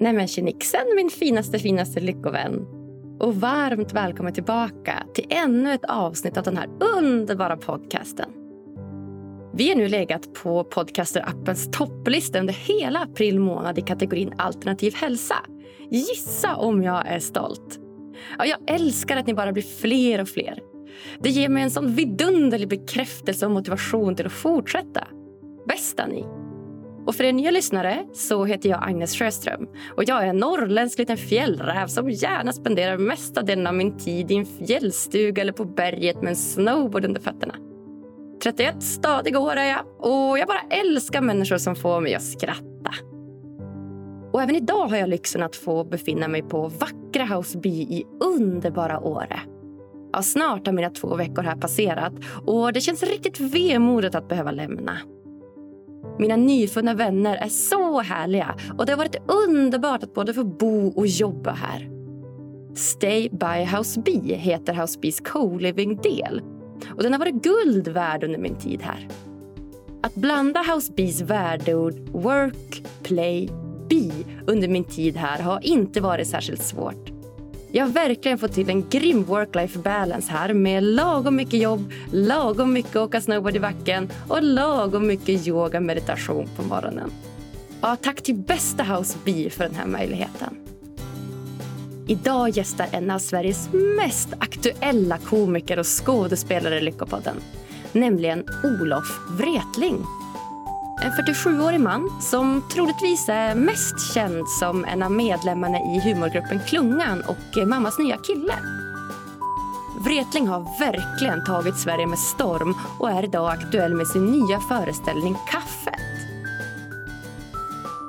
Nej men tjenixen min finaste finaste lyckovän. Och varmt välkommen tillbaka till ännu ett avsnitt av den här underbara podcasten. Vi har nu legat på Podcaster-appens topplista under hela april månad i kategorin alternativ hälsa. Gissa om jag är stolt. Ja, jag älskar att ni bara blir fler och fler. Det ger mig en sån vidunderlig bekräftelse och motivation till att fortsätta. Bästa ni! Och för er nya lyssnare så heter jag Agnes Sjöström och jag är en norrländsk liten fjällräv som gärna spenderar mesta delen av min tid i en fjällstuga eller på berget med en snowboard under fötterna. 31 stadiga år är jag och jag bara älskar människor som får mig att skratta. Och även idag har jag lyxen att få befinna mig på vackra House B i underbara Åre. Ja, snart har mina två veckor här passerat och det känns riktigt vemodigt att behöva lämna. Mina nyfunna vänner är så härliga och det har varit underbart att både få bo och jobba här. Stay by House B heter House Bs co-living-del och den har varit guld värd under min tid här. Att blanda House Bs värdeord work, play, be under min tid här har inte varit särskilt svårt. Jag har verkligen fått till en grym work-life balance här med lagom mycket jobb, lagom mycket åka snowboard i backen och lagom mycket yoga meditation på morgonen. Ja, tack till bästa House B för den här möjligheten. Idag gästar en av Sveriges mest aktuella komiker och skådespelare i Lyckopodden. Nämligen Olof Wretling. En 47-årig man som troligtvis är mest känd som en av medlemmarna i humorgruppen Klungan och Mammas nya kille. Wretling har verkligen tagit Sverige med storm och är idag aktuell med sin nya föreställning Kaffet.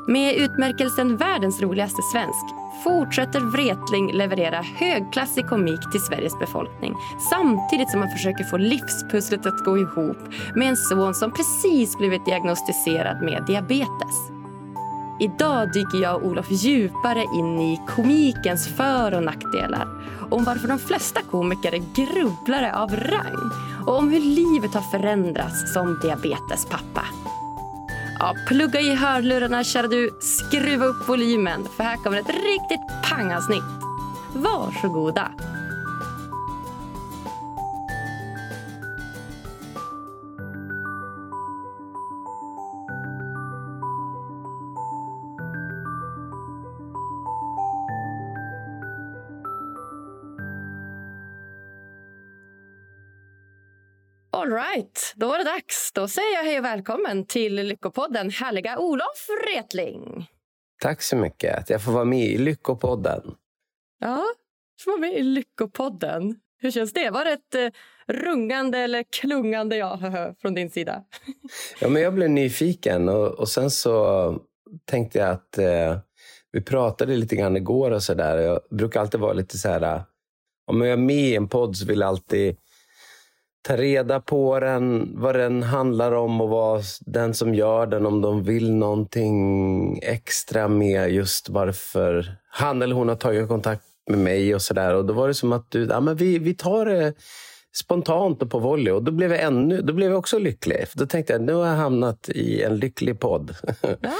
Med utmärkelsen Världens roligaste svensk fortsätter Wretling leverera högklassig komik till Sveriges befolkning samtidigt som han försöker få livspusslet att gå ihop med en son som precis blivit diagnostiserad med diabetes. Idag dyker jag och Olof djupare in i komikens för och nackdelar om varför de flesta komiker är grubblare av rang och om hur livet har förändrats som diabetespappa. Ja, plugga i hörlurarna kära du. Skruva upp volymen för här kommer ett riktigt pangasnitt. Varsågoda. All right, då var det dags. Då säger jag hej och välkommen till Lyckopodden, härliga Olof Retling. Tack så mycket att jag får vara med i Lyckopodden. Ja, du får vara med i Lyckopodden. Hur känns det? Var det ett eh, rungande eller klungande ja från din sida? ja, men jag blev nyfiken och, och sen så tänkte jag att eh, vi pratade lite grann igår och så där. Jag brukar alltid vara lite så här, om jag är med i en podd så vill jag alltid ta reda på den, vad den handlar om och vad den som gör den, om de vill någonting extra med just varför han eller hon har tagit kontakt med mig och sådär. Och då var det som att du, ja, men vi, vi tar det spontant och på volley. Och då blev jag, ännu, då blev jag också lycklig. Då tänkte jag, nu har jag hamnat i en lycklig podd. Ja,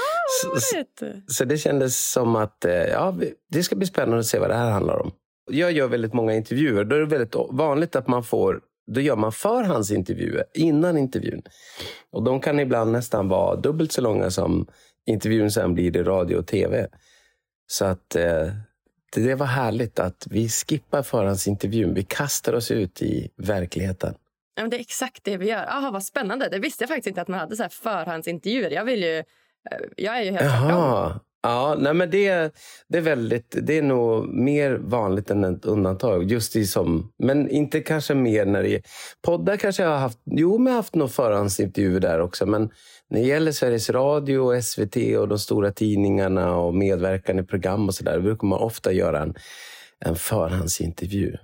så, så, så det kändes som att eh, ja, det ska bli spännande att se vad det här handlar om. Jag gör väldigt många intervjuer. Då är det väldigt vanligt att man får då gör man förhandsintervjuer innan intervjun. Och de kan ibland nästan vara dubbelt så långa som intervjun sen blir i radio och tv. Så att eh, det var härligt att vi skippar förhandsintervjun. Vi kastar oss ut i verkligheten. Ja, men det är exakt det vi gör. Aha, vad spännande. Det visste jag faktiskt inte att man hade så förhandsintervjuer. Jag vill ju... Eh, jag är ju helt tvärtom. Ja, nej men det, det, är väldigt, det är nog mer vanligt än ett undantag. Just i som, men inte kanske mer när det är... Poddar kanske jag har haft... Jo, men jag har haft några förhandsintervjuer där också. Men när det gäller Sveriges Radio, och SVT och de stora tidningarna och medverkan i program och så där, brukar man ofta göra en, en förhandsintervju.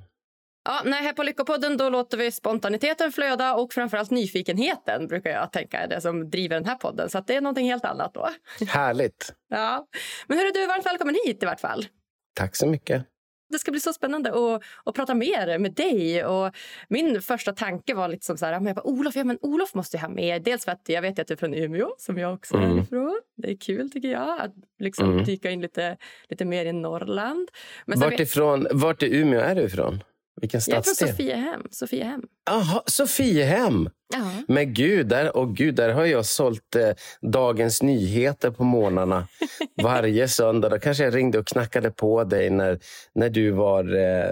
Ja, nej, här på Lyckopodden då låter vi spontaniteten flöda och framförallt nyfikenheten brukar jag tänka är det som driver den här podden. Så det är någonting helt annat då. Härligt. ja. Men hur är du, varmt välkommen hit i vart fall. Tack så mycket. det ska bli så spännande att, att prata mer med dig. Och min första tanke var liksom så här, jag bara, Olof, ja, men Olof måste jag ha med. Dels för att jag vet att du är från Umeå, som jag också mm. är ifrån. Det är kul tycker jag, att liksom mm. dyka in lite, lite mer i Norrland. Men vart, ifrån, vart i Umeå är du ifrån? Vilken stadsdel? Jag är från Sofiehem. Sofiehem. Ja. Men gud, där, och gud, där har jag sålt eh, Dagens Nyheter på morgnarna varje söndag. Då kanske jag ringde och knackade på dig när, när du var eh,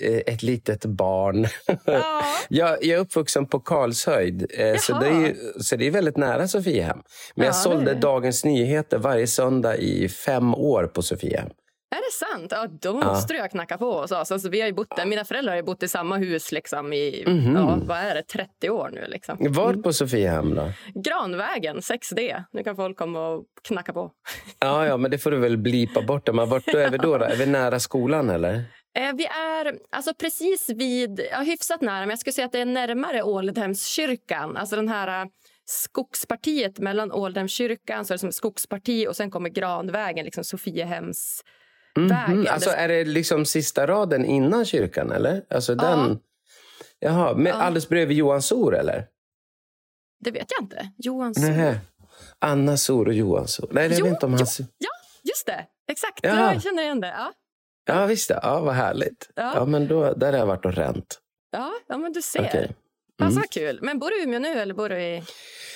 eh ett litet barn. Ja. jag, jag är uppvuxen på Karlshöjd, eh, så, det är, så det är väldigt nära Sofiehem. Men ja, jag sålde Dagens Nyheter varje söndag i fem år på Sofiehem. Är det sant? Ja, då måste ja. jag knacka på. Och så. Alltså, vi har bott där. Mina föräldrar har bott i samma hus liksom, i mm -hmm. ja, vad är det, 30 år nu. Liksom. Var på Sofiehem då? Granvägen, 6D. Nu kan folk komma och knacka på. Ja, ja men det får du väl blipa bort. Men vart då är vi då, då? Är vi nära skolan eller? Eh, vi är alltså precis vid, ja, hyfsat nära, men jag skulle säga att det är närmare Ålidhemskyrkan. Alltså den här eh, skogspartiet mellan Ålidhemskyrkan, så är det som skogsparti och sen kommer Granvägen, liksom Sofiehems Mm -hmm. Alltså är det liksom sista raden innan kyrkan eller? Alltså den... Ja. Jaha, men ja. alldeles bredvid Johan Sor eller? Det vet jag inte. Johan Sor. Nej. Anna Sor och Johan Sor. Nej, jag jo, vet inte om hans... Ja, just det. Exakt. Ja. Jag känner igen det. Ja, ja visst det. Ja, vad härligt. Ja. ja men då, där har jag varit och ränt. Ja, ja men du ser. Okay. Mm. Alltså, kul. Men bor du i Umeå nu eller bor du i...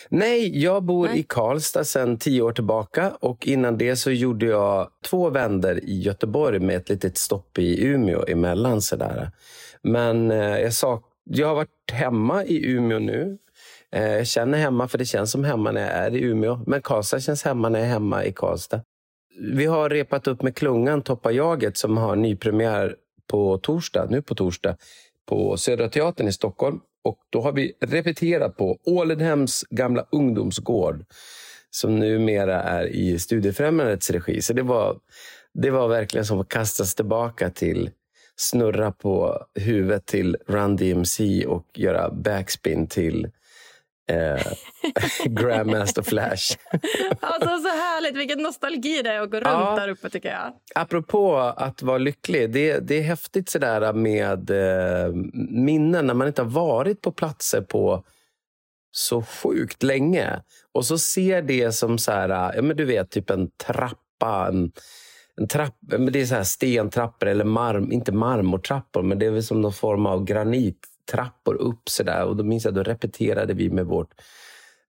Nej, jag bor Nej. i Karlstad sedan tio år tillbaka. Och Innan det så gjorde jag två vänder i Göteborg med ett litet stopp i Umeå emellan. Sådär. Men eh, jag, sa, jag har varit hemma i Umeå nu. Eh, jag känner hemma, för det känns som hemma när jag är i Umeå. Men Karlstad känns hemma när jag är hemma i Karlstad. Vi har repat upp med Klungan, Toppa jaget, som har nypremiär på torsdag, nu på torsdag på Södra Teatern i Stockholm. Och då har vi repeterat på Ålidhems gamla ungdomsgård som numera är i Studiefrämjandets regi. Så det var, det var verkligen som att kastas tillbaka till snurra på huvudet till Run DMC och göra backspin till eh, Grandmaster Flash. alltså så härligt, vilken nostalgi det är att gå runt ja, där uppe tycker jag. Apropå att vara lycklig, det, det är häftigt sådär med eh, minnen när man inte har varit på platser på så sjukt länge. Och så ser det som så här, ja, men du vet, typ en trappa, en, en trapp, det är så här stentrappor eller marm, inte marmortrappor, men det är väl som någon form av granit trappor upp. Så där. Och då minns jag, då repeterade vi med vårt,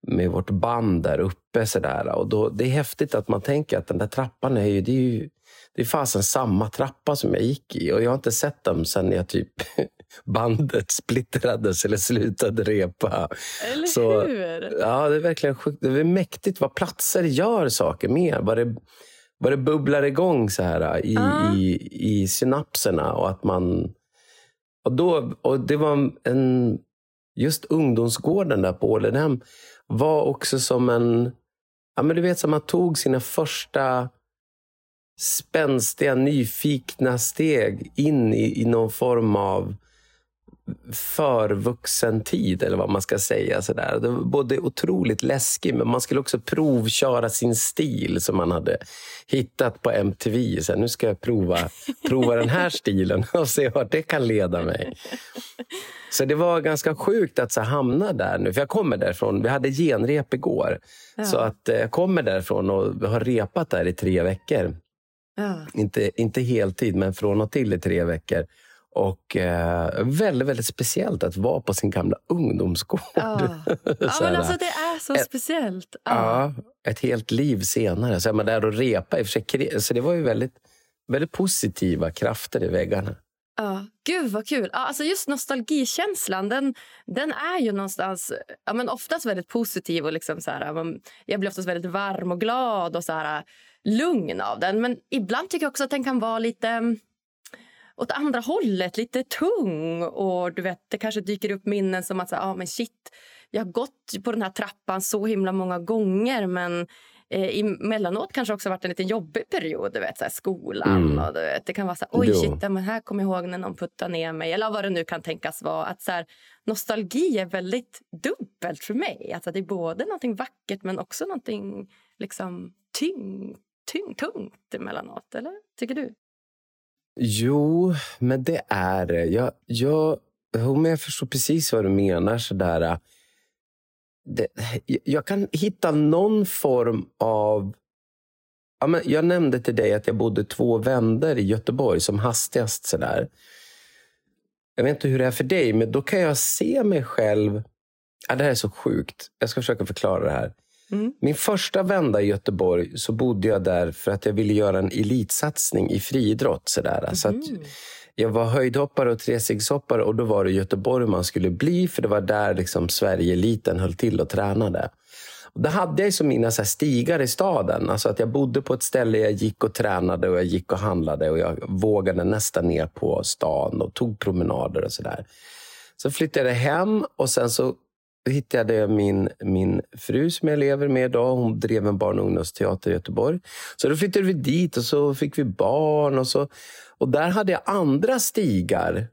med vårt band där uppe. Så där. Och då, det är häftigt att man tänker att den där trappan är ju, det är ju det är fasen samma trappa som jag gick i. Och jag har inte sett dem sen jag typ bandet splittrades eller slutade repa. Eller så, hur? Ja, det är verkligen sjukt. Det är mäktigt vad platser gör saker med. Vad det, vad det bubblar igång så här i, ah. i, i synapserna och att man och, då, och det var en... Just ungdomsgården där på Ålenhem var också som en... Ja, men du vet, som man tog sina första spänstiga, nyfikna steg in i, i någon form av förvuxen tid, eller vad man ska säga. Sådär. Det var både otroligt läskigt, men man skulle också provköra sin stil som man hade hittat på MTV. Så nu ska jag prova, prova den här stilen och se vart det kan leda mig. Så det var ganska sjukt att så hamna där nu. För jag kommer därifrån. Vi hade genrep igår. Ja. Så att eh, jag kommer därifrån och har repat där i tre veckor. Ja. Inte, inte heltid, men från och till i tre veckor. Och eh, väldigt, väldigt speciellt att vara på sin gamla ungdomsgård. Ja, ja men alltså det är så ett, speciellt. Ja. ja. ett helt liv senare. Så är man där och repa. Så det var ju väldigt, väldigt positiva krafter i väggarna. Ja, Gud vad kul! Ja, alltså just nostalgikänslan den, den är ju någonstans ja, men oftast väldigt positiv. och liksom så här, Jag blir oftast väldigt varm och glad och så här, lugn av den. Men ibland tycker jag också att den kan vara lite åt andra hållet, lite tung. Och du vet, Det kanske dyker upp minnen som att ah, men shit, jag har gått på den här trappan så himla många gånger men eh, emellanåt kanske också varit en lite jobbig period. Du vet, så här, skolan mm. och du vet, Det kan vara så här, oj shit, men här kommer jag ihåg när någon puttade ner mig. Eller vad det nu kan tänkas vara. Att, så här, nostalgi är väldigt dubbelt för mig. Alltså, det är både något vackert men också något liksom, tyng, tyng, tungt emellanåt. Eller tycker du? Jo, men det är det. Jag, jag, jag förstår precis vad du menar. Sådär. Äh, det, jag kan hitta någon form av... Ja, men jag nämnde till dig att jag bodde två vändor i Göteborg som hastigast. Sådär. Jag vet inte hur det är för dig, men då kan jag se mig själv... Ja, det här är så sjukt. Jag ska försöka förklara det här. Mm. Min första vända i Göteborg så bodde jag där för att jag ville göra en elitsatsning i friidrott. Sådär. Mm. Så jag var höjdhoppare och trestegshoppare och då var det Göteborg man skulle bli för det var där liksom Sverige-eliten höll till och tränade. Och då hade jag så mina så stigar i staden. Alltså att jag bodde på ett ställe jag gick och tränade och jag gick och handlade och jag vågade nästan ner på stan och tog promenader och sådär. Så flyttade jag hem och sen så hittade jag min, min fru som jag lever med idag. Hon drev en barn och ungdomsteater i Göteborg. Så då flyttade vi dit och så fick vi barn. Och, så, och där hade jag andra stigar.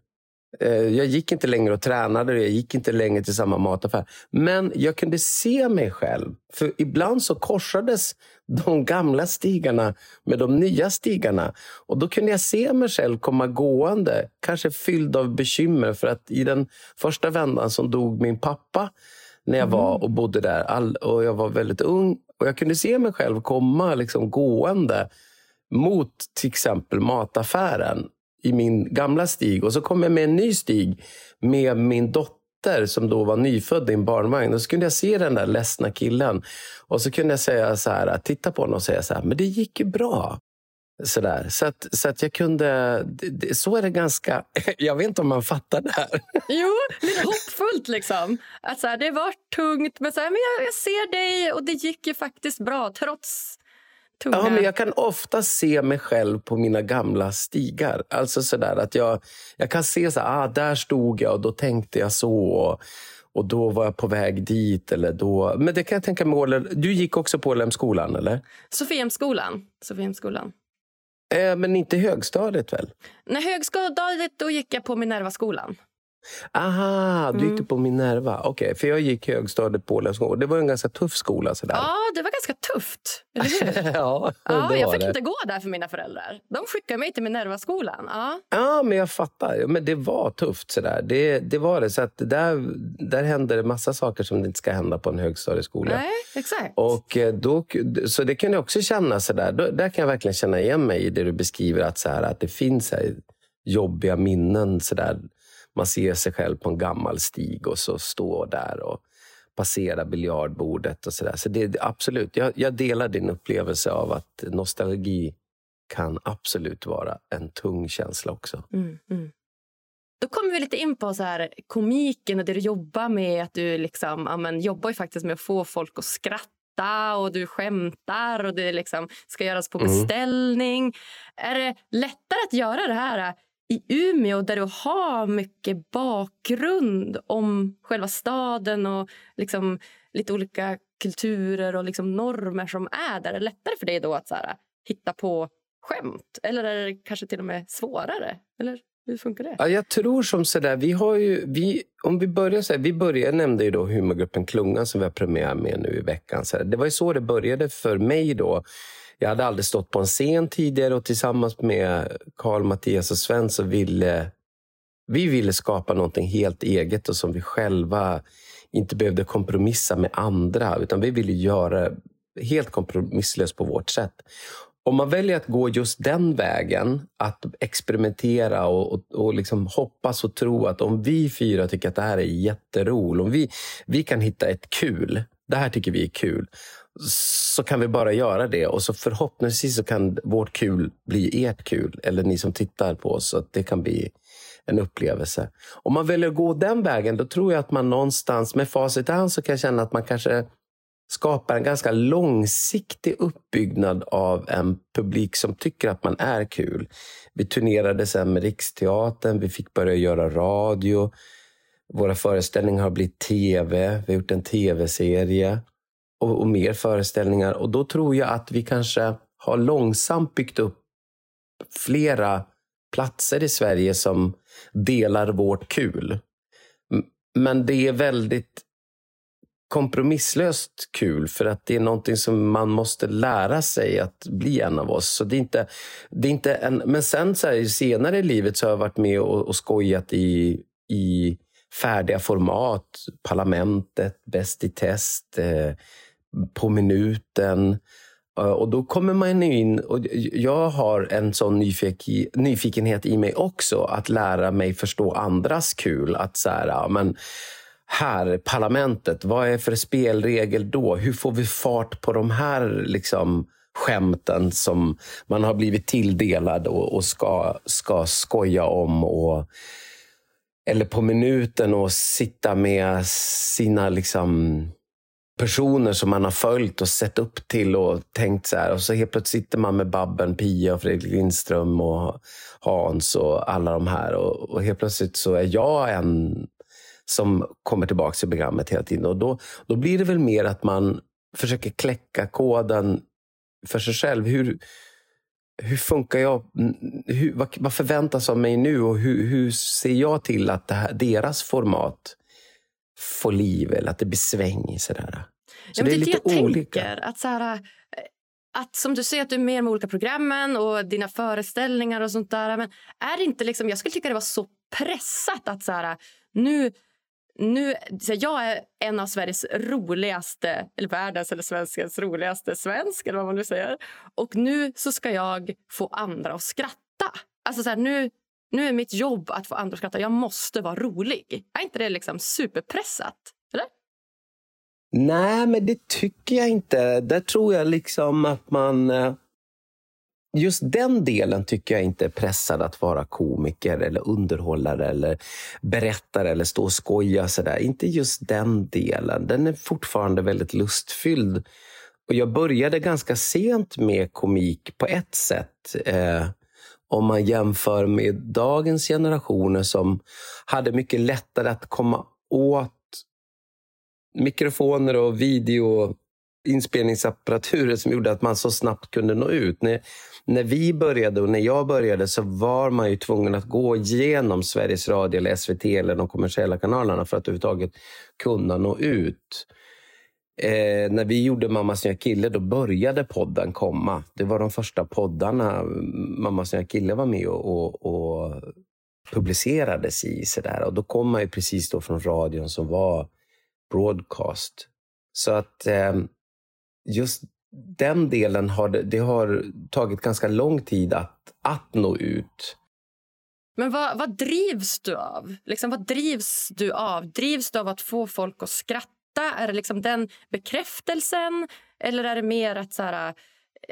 Eh, jag gick inte längre och tränade, jag gick inte längre till samma mataffär. Men jag kunde se mig själv. För ibland så korsades de gamla stigarna med de nya stigarna. Och Då kunde jag se mig själv komma gående, kanske fylld av bekymmer. För att i den första vändan som dog min pappa när jag var mm. och bodde där. All, och Jag var väldigt ung. Och Jag kunde se mig själv komma liksom gående mot till exempel mataffären i min gamla stig. Och så kom jag med en ny stig med min dotter dotter som då var nyfödd i en barnvagn. Och så kunde jag se den där ledsna killen. Och så kunde jag säga så här, titta på honom och säga så här, men det gick ju bra. Så, där. så, att, så att jag kunde... Så är det ganska... Jag vet inte om man fattar det här. Jo, lite hoppfullt liksom. Att så här, det var tungt, men, så här, men jag, jag ser dig och det gick ju faktiskt bra trots tunga... Ja, men jag kan ofta se mig själv på mina gamla stigar. Alltså sådär att jag, jag kan se så här, ah, där stod jag och då tänkte jag så. Och då var jag på väg dit. Eller då. Men det kan jag tänka mig. Du gick också på LM-skolan, eller? Sofiemskolan. Sofiemskolan. Eh, men inte högstadiet väl? Nej, högstadiet då gick jag på Minerva-skolan. Aha, du gick mm. på Minerva. Okej, okay, för jag gick högstadiet på Ålandsskolan. Det var en ganska tuff skola. Sådär. Ja, det var ganska tufft. ja, ja, jag fick det. inte gå där för mina föräldrar. De skickade mig till Minerva-skolan. Ja. ja, men jag fattar. Men det var tufft. Sådär. Det, det var det. Så att där, där hände det massa saker som inte ska hända på en högstadieskola. Nej, exakt. Och eh, då, så det kan jag också känna. Sådär. Där kan jag verkligen känna igen mig i det du beskriver. Att, såhär, att det finns såhär, jobbiga minnen. Sådär man ser sig själv på en gammal stig och så står där och passera biljardbordet och sådär. Så det, absolut, jag, jag delar din upplevelse av att nostalgi kan absolut vara en tung känsla också. Mm, mm. Då kommer vi lite in på så här, komiken och det du jobbar med. Att Du liksom, ja, men, jobbar ju faktiskt med att få folk att skratta och du skämtar och det liksom ska göras på mm. beställning. Mm. Är det lättare att göra det här i Umeå där du har mycket bakgrund om själva staden och liksom lite olika kulturer och liksom normer som är där. Är det lättare för dig då att så här, hitta på skämt? Eller är det kanske till och med svårare? Eller hur funkar det? Ja, jag tror som så där, vi har ju, vi, om vi börjar så här, vi började, jag nämnde ju då humorgruppen Klungan som vi har premiär med nu i veckan. Så här, det var ju så det började för mig då. Jag hade aldrig stått på en scen tidigare och tillsammans med Karl, Mattias och Sven så ville vi ville skapa någonting helt eget och som vi själva inte behövde kompromissa med andra. Utan vi ville göra helt kompromisslöst på vårt sätt. Om man väljer att gå just den vägen, att experimentera och, och, och liksom hoppas och tro att om vi fyra tycker att det här är jätteroligt, om vi, vi kan hitta ett kul, det här tycker vi är kul, så kan vi bara göra det. Och så förhoppningsvis så kan vårt kul bli ert kul. Eller ni som tittar på oss. Så att det kan bli en upplevelse. Om man väljer att gå den vägen, då tror jag att man någonstans med facit i hand så kan jag känna att man kanske skapar en ganska långsiktig uppbyggnad av en publik som tycker att man är kul. Vi turnerade sen med Riksteatern, vi fick börja göra radio. Våra föreställningar har blivit tv, vi har gjort en tv-serie och, och mer föreställningar. Och då tror jag att vi kanske har långsamt byggt upp flera platser i Sverige som delar vårt kul. Men det är väldigt kompromisslöst kul för att det är någonting som man måste lära sig att bli en av oss. Så det är inte, det är inte en, men sen så här, senare i livet så har jag varit med och, och skojat i, i färdiga format. Parlamentet, Bäst i test, eh, på minuten. Eh, och då kommer man in, och jag har en sån nyfikenhet i mig också, att lära mig förstå andras kul. Att så här, men här, parlamentet, vad är för spelregel då? Hur får vi fart på de här liksom, skämten som man har blivit tilldelad och, och ska, ska skoja om? Och, eller på minuten och sitta med sina liksom, personer som man har följt och sett upp till och tänkt så här. Och så helt plötsligt sitter man med Babben, Pia, och Fredrik Lindström och Hans och alla de här. Och, och helt plötsligt så är jag en som kommer tillbaka till programmet hela tiden. Och då, då blir det väl mer att man försöker kläcka koden för sig själv. Hur, hur funkar jag? Hur, vad, vad förväntas av mig nu och hur, hur ser jag till att här, deras format får liv eller att det blir sväng? Sådär. Så ja, det är lite jag olika. Tänker, att, så här, eh, att som du säger, att du är med med olika programmen och dina föreställningar och sånt där. Men är det inte liksom, jag skulle tycka det var så pressat att så här, nu nu, så jag är en av Sveriges roligaste, eller världens eller svenskens roligaste svensk, eller vad man nu säger. Och nu så ska jag få andra att skratta. Alltså så här, nu, nu är mitt jobb att få andra att skratta. Jag måste vara rolig. Är inte det liksom superpressat? Nej, men det tycker jag inte. Där tror jag liksom att man... Eh, just den delen tycker jag inte är pressad att vara komiker eller underhållare eller berättare eller stå och skoja. Sådär. Inte just den delen. Den är fortfarande väldigt lustfylld. Och jag började ganska sent med komik på ett sätt. Eh, om man jämför med dagens generationer som hade mycket lättare att komma åt mikrofoner och videoinspelningsapparaturer som gjorde att man så snabbt kunde nå ut. När, när vi började och när jag började så var man ju tvungen att gå igenom Sveriges Radio, eller SVT eller de kommersiella kanalerna för att överhuvudtaget kunna nå ut. Eh, när vi gjorde Mammas nya kille, då började podden komma. Det var de första poddarna Mammas nya kille var med och, och, och publicerades i. Sådär. Och då kom man ju precis då från radion som var broadcast. Så att eh, just den delen har det, har tagit ganska lång tid att, att nå ut. Men vad, vad drivs du av? Liksom, vad drivs du av? Drivs du av att få folk att skratta? Är det liksom den bekräftelsen? Eller är det mer att, så här, eh,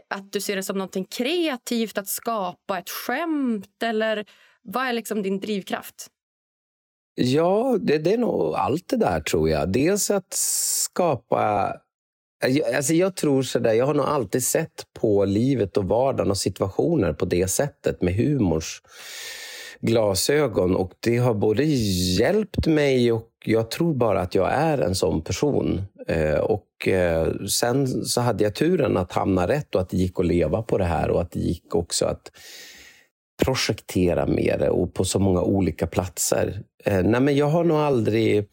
att du ser det som något kreativt att skapa ett skämt? Eller vad är liksom din drivkraft? Ja, det, det är nog allt det där, tror jag. Dels att skapa Alltså jag tror sådär, jag har nog alltid sett på livet och vardagen och situationer på det sättet med humors glasögon. Och det har både hjälpt mig och jag tror bara att jag är en sån person. Eh, och eh, sen så hade jag turen att hamna rätt och att det gick att leva på det här och att det gick också att projektera med det och på så många olika platser. Eh, nej men jag har nog aldrig... Eh,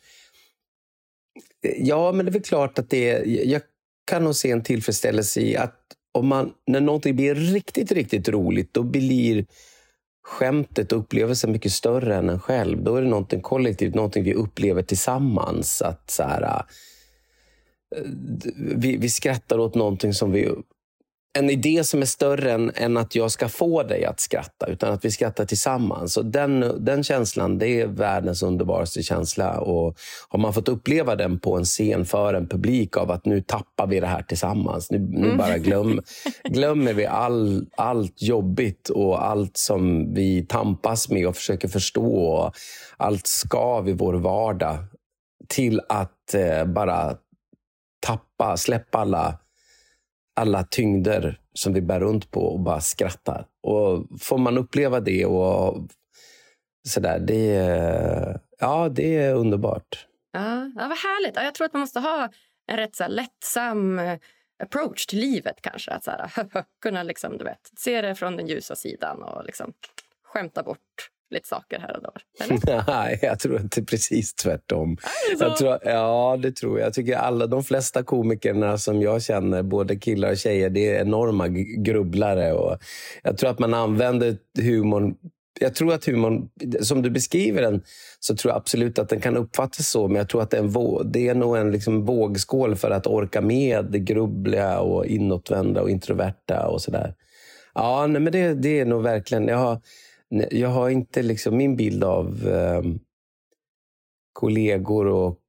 ja, men det är väl klart att det... Jag kan nog se en tillfredsställelse i att om man, när någonting blir riktigt, riktigt roligt, då blir skämtet och upplevelsen mycket större än en själv. Då är det någonting kollektivt, någonting vi upplever tillsammans. Att så här, eh, vi, vi skrattar åt någonting som vi en idé som är större än, än, att jag ska få dig att skratta, utan att vi skrattar tillsammans. Och den, den känslan det är världens underbaraste känsla. Och har man fått uppleva den på en scen för en publik av att nu tappar vi det här tillsammans. Nu, nu mm. bara glöm, glömmer vi all, allt jobbigt och allt som vi tampas med och försöker förstå. Och allt skav i vår vardag till att eh, bara tappa, släppa alla alla tyngder som vi bär runt på och bara skrattar. Och Får man uppleva det och sådär, det, ja, det är underbart. Ja, ja, vad härligt. Ja, jag tror att man måste ha en rätt så här, lättsam eh, approach till livet. kanske. Att så här, kunna liksom, du vet, se det från den ljusa sidan och liksom, skämta bort lite saker här och där? Nej, jag tror att det är precis tvärtom. Jag tror, ja, det tror jag. Jag tycker alla, de flesta komikerna som jag känner, både killar och tjejer, det är enorma grubblare. Och jag tror att man använder humorn jag tror att humorn, som du beskriver den, så tror jag absolut att den kan uppfattas så. Men jag tror att det är, en, det är nog en liksom vågskål för att orka med det grubbliga och inåtvända och introverta och sådär. Ja, nej, men det, det är nog verkligen... Jag har, jag har inte liksom min bild av eh, kollegor och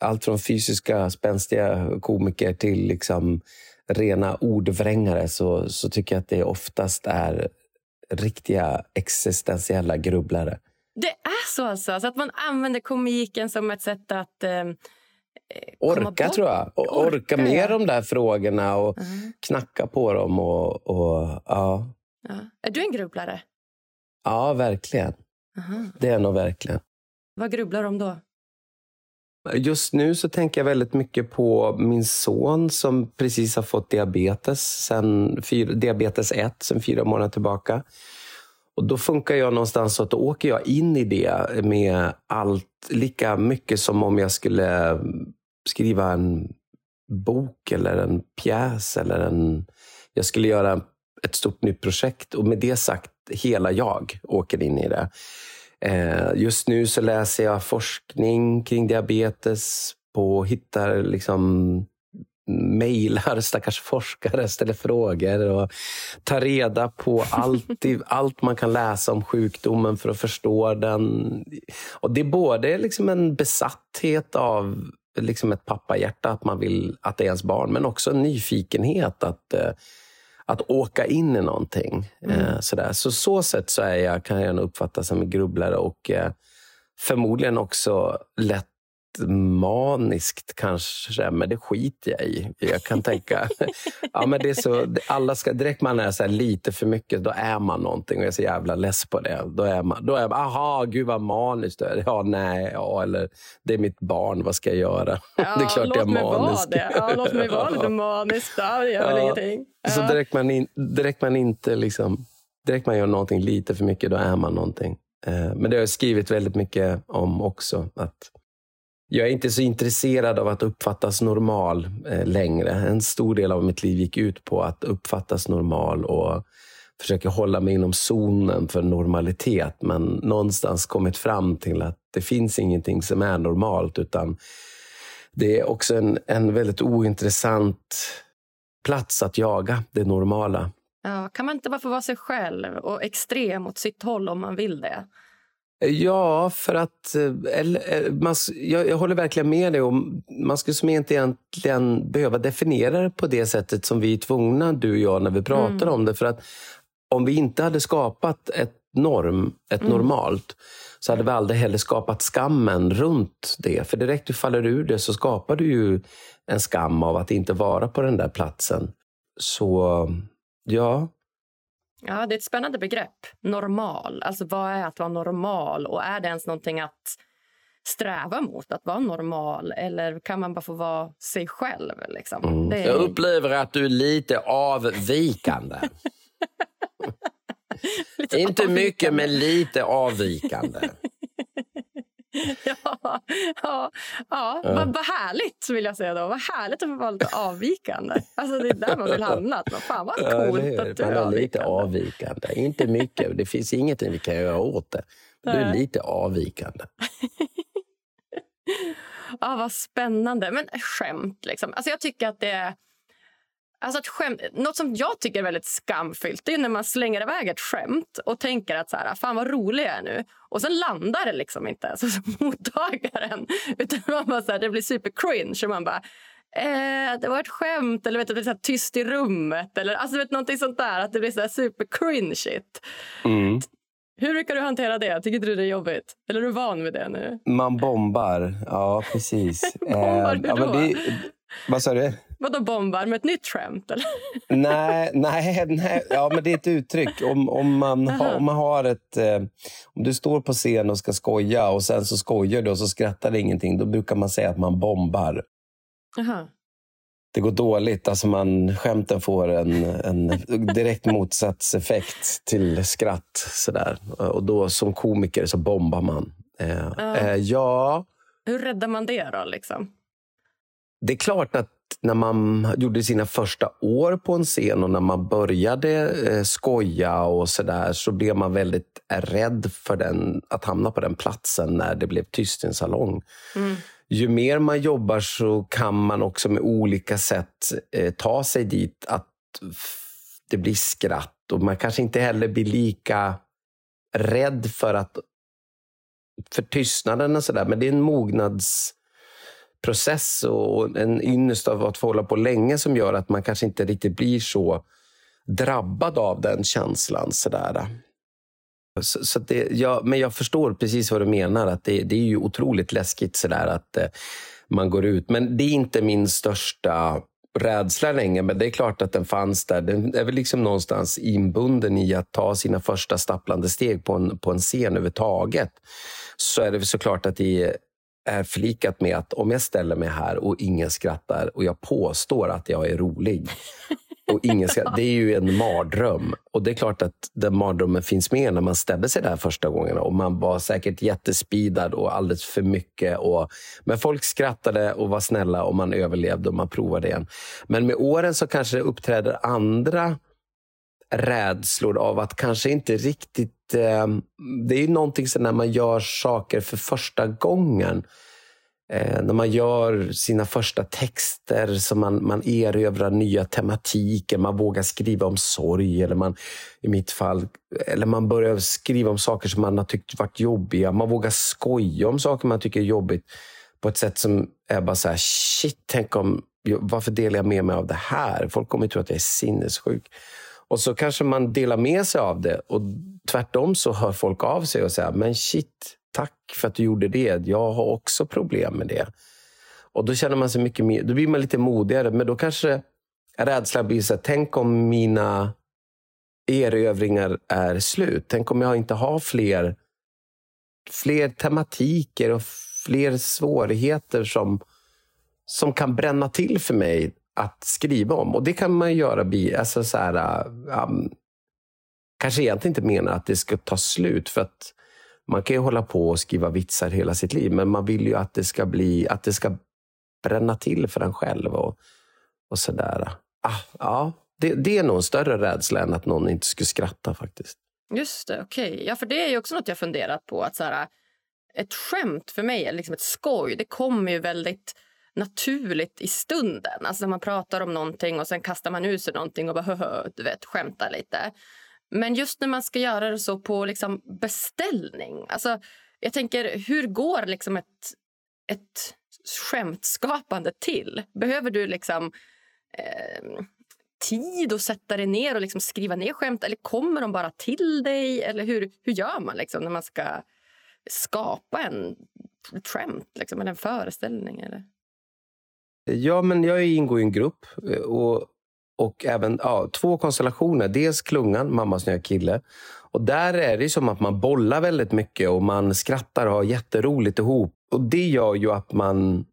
allt från fysiska spänstiga komiker till liksom rena ordvrängare så, så tycker jag att det oftast är riktiga existentiella grubblare. Det är så alltså? Så att man använder komiken som ett sätt att eh, Orka, tror jag. orka, orka med ja. de där frågorna och uh-huh. knacka på dem. Och, och, ja. ja. Är du en grubblare? Ja, verkligen. Uh-huh. Det är nog verkligen. Vad grubblar om då? Just nu så tänker jag väldigt mycket på min son som precis har fått diabetes, sen, diabetes 1 sen fyra månader tillbaka. Och Då funkar jag någonstans så att då åker jag in i det med allt lika mycket som om jag skulle skriva en bok eller en pjäs eller en... Jag skulle göra ett stort nytt projekt och med det sagt, hela jag åker in i det. Eh, just nu så läser jag forskning kring diabetes på hittar liksom mejlar stackars forskare, ställer frågor och tar reda på allt, allt man kan läsa om sjukdomen för att förstå den. Och Det är både liksom en besatthet av liksom ett pappahjärta, att man vill att det är ens barn, men också en nyfikenhet att eh, att åka in i någonting. Mm. Eh, sådär. Så så sätt så är jag, kan jag nog uppfattas som en grubblare och eh, förmodligen också lätt maniskt kanske, men det skiter jag i. Jag kan tänka... ja, men det är så, alla ska, direkt man är så lite för mycket, då är man någonting och jag är så jävla less på det. Då är man, då är man aha, gud vad maniskt är. Ja, nej, ja, eller det är mitt barn, vad ska jag göra? Ja, det är klart låt jag är manisk. Mig vara det. Ja, låt mig vara lite manisk, det gör väl ingenting. Så direkt man, in, direkt man inte liksom, direkt man gör någonting lite för mycket, då är man någonting. Eh, men det har jag skrivit väldigt mycket om också. att jag är inte så intresserad av att uppfattas normal eh, längre. En stor del av mitt liv gick ut på att uppfattas normal och försöka hålla mig inom zonen för normalitet. Men någonstans kommit fram till att det finns ingenting som är normalt. utan Det är också en, en väldigt ointressant plats att jaga det normala. Ja, kan man inte bara få vara sig själv och extrem åt sitt håll om man vill det? Ja, för att... Eh, eller, eh, man, jag, jag håller verkligen med dig. om Man skulle som inte egentligen behöva definiera det på det sättet som vi är tvungna, du och jag, när vi pratar mm. om det. För att om vi inte hade skapat ett norm, ett mm. normalt, så hade vi aldrig heller skapat skammen runt det. För direkt du faller ur det så skapar du ju en skam av att inte vara på den där platsen. Så ja, Ja, det är ett spännande begrepp. Normal. Alltså vad är att vara normal? Och är det ens någonting att sträva mot att vara normal eller kan man bara få vara sig själv? Liksom? Mm. Är... Jag upplever att du är lite avvikande. lite Inte avvikande. mycket, men lite avvikande. ja, ja, ja. Vad, vad härligt, vill jag säga. då. Vad härligt att få vara lite avvikande. Alltså, det är där man vill hamna. Att, fan, vad coolt ja, att du är avvikande. lite avvikande. Inte mycket. Det finns ingenting vi kan göra åt det. Du är lite avvikande. ja, vad spännande. Men skämt, liksom. Alltså, jag tycker att det är Alltså ett skämt, något som jag tycker är väldigt skamfyllt är när man slänger iväg ett skämt och tänker att så här, fan vad rolig jag är nu. Och sen landar det liksom inte alltså, som mottagaren. Utan man bara så här, det blir super cringe och man bara eh, det var ett skämt eller vet, det blir så här, tyst i rummet eller alltså, vet, någonting sånt där. Att det blir så här super cringeigt. Mm. Hur brukar du hantera det? Tycker du det är jobbigt? Eller är du van vid det nu? Man bombar, ja precis. bombar du då? Ja, vad sa du? Vadå bombar? Med ett nytt skämt? Eller? nej, nej, nej. Ja, men det är ett uttryck. Om, om, man, ha, om man har ett... Eh, om du står på scen och ska skoja och sen så skojar du och så skrattar det ingenting. Då brukar man säga att man bombar. Aha. det går dåligt. Alltså man, skämten får en, en direkt motsatseffekt till skratt. Sådär. Och då som komiker så bombar man. Eh, Ja. eh, ja, Hur räddar man det då? Liksom? Det är klart att när man gjorde sina första år på en scen och när man började eh, skoja och sådär så blev man väldigt rädd för den, att hamna på den platsen när det blev tyst i en salong. Mm. Ju mer man jobbar så kan man också med olika sätt eh, ta sig dit att det blir skratt och man kanske inte heller blir lika rädd för att för tystnaden och sådär. Men det är en process och en ynnest av att få hålla på länge som gör att man kanske inte riktigt blir så drabbad av den känslan. Sådär. Så, så det, ja, men jag förstår precis vad du menar. att Det, det är ju otroligt läskigt sådär att eh, man går ut. Men det är inte min största rädsla länge. Men det är klart att den fanns där. Den är väl liksom någonstans inbunden i att ta sina första stapplande steg på en, på en scen överhuvudtaget. Så är det såklart att det är förlikat med att om jag ställer mig här och ingen skrattar och jag påstår att jag är rolig och ingen skrattar, det är ju en mardröm. Och det är klart att den mardrömmen finns med när man ställde sig där första gången. Och man var säkert jättespidad och alldeles för mycket. Och, men folk skrattade och var snälla och man överlevde och man provade igen. Men med åren så kanske det uppträder andra rädslor av att kanske inte riktigt... Eh, det är ju någonting så när man gör saker för första gången. Eh, när man gör sina första texter, så man, man erövrar nya tematiker, man vågar skriva om sorg, eller man, i mitt fall, eller man börjar skriva om saker som man har tyckt varit jobbiga. Man vågar skoja om saker man tycker är jobbigt på ett sätt som är bara så här, shit, tänk om, varför delar jag med mig av det här? Folk kommer att tro att jag är sinnessjuk. Och så kanske man delar med sig av det och tvärtom så hör folk av sig och säger, men shit, tack för att du gjorde det. Jag har också problem med det. Och då känner man sig mycket mer, då blir man lite modigare, men då kanske rädslan blir så här, tänk om mina erövringar är slut. Tänk om jag inte har fler, fler tematiker och fler svårigheter som, som kan bränna till för mig att skriva om. Och det kan man göra. bi- Alltså så här, um, kanske egentligen inte menar att det ska ta slut. För att man kan ju hålla på och skriva vitsar hela sitt liv. Men man vill ju att det ska bli att det ska bränna till för en själv. Och, och sådär. Ah, ja, det, det är nog en större rädsla än att någon inte skulle skratta faktiskt. Just det, okej. Ja, för det är ju också något jag funderat på. Att så här, äh, ett skämt för mig, liksom ett skoj, det kommer ju väldigt naturligt i stunden. Alltså när man pratar om någonting och sen kastar man ur sig någonting och bara hö, du vet, skämtar lite. Men just när man ska göra det så på liksom beställning. Alltså, jag tänker, hur går liksom ett, ett skämtskapande till? Behöver du liksom eh, tid att sätta dig ner och liksom skriva ner skämt? Eller kommer de bara till dig? Eller hur, hur gör man liksom när man ska skapa en ett skämt liksom, eller en föreställning? Eller? Ja, men jag ingår i en grupp eh, och, och även ja, två konstellationer. Dels klungan, mammas nya kille. Och där är det som att man bollar väldigt mycket och man skrattar och har jätteroligt ihop. Och det gör ju att man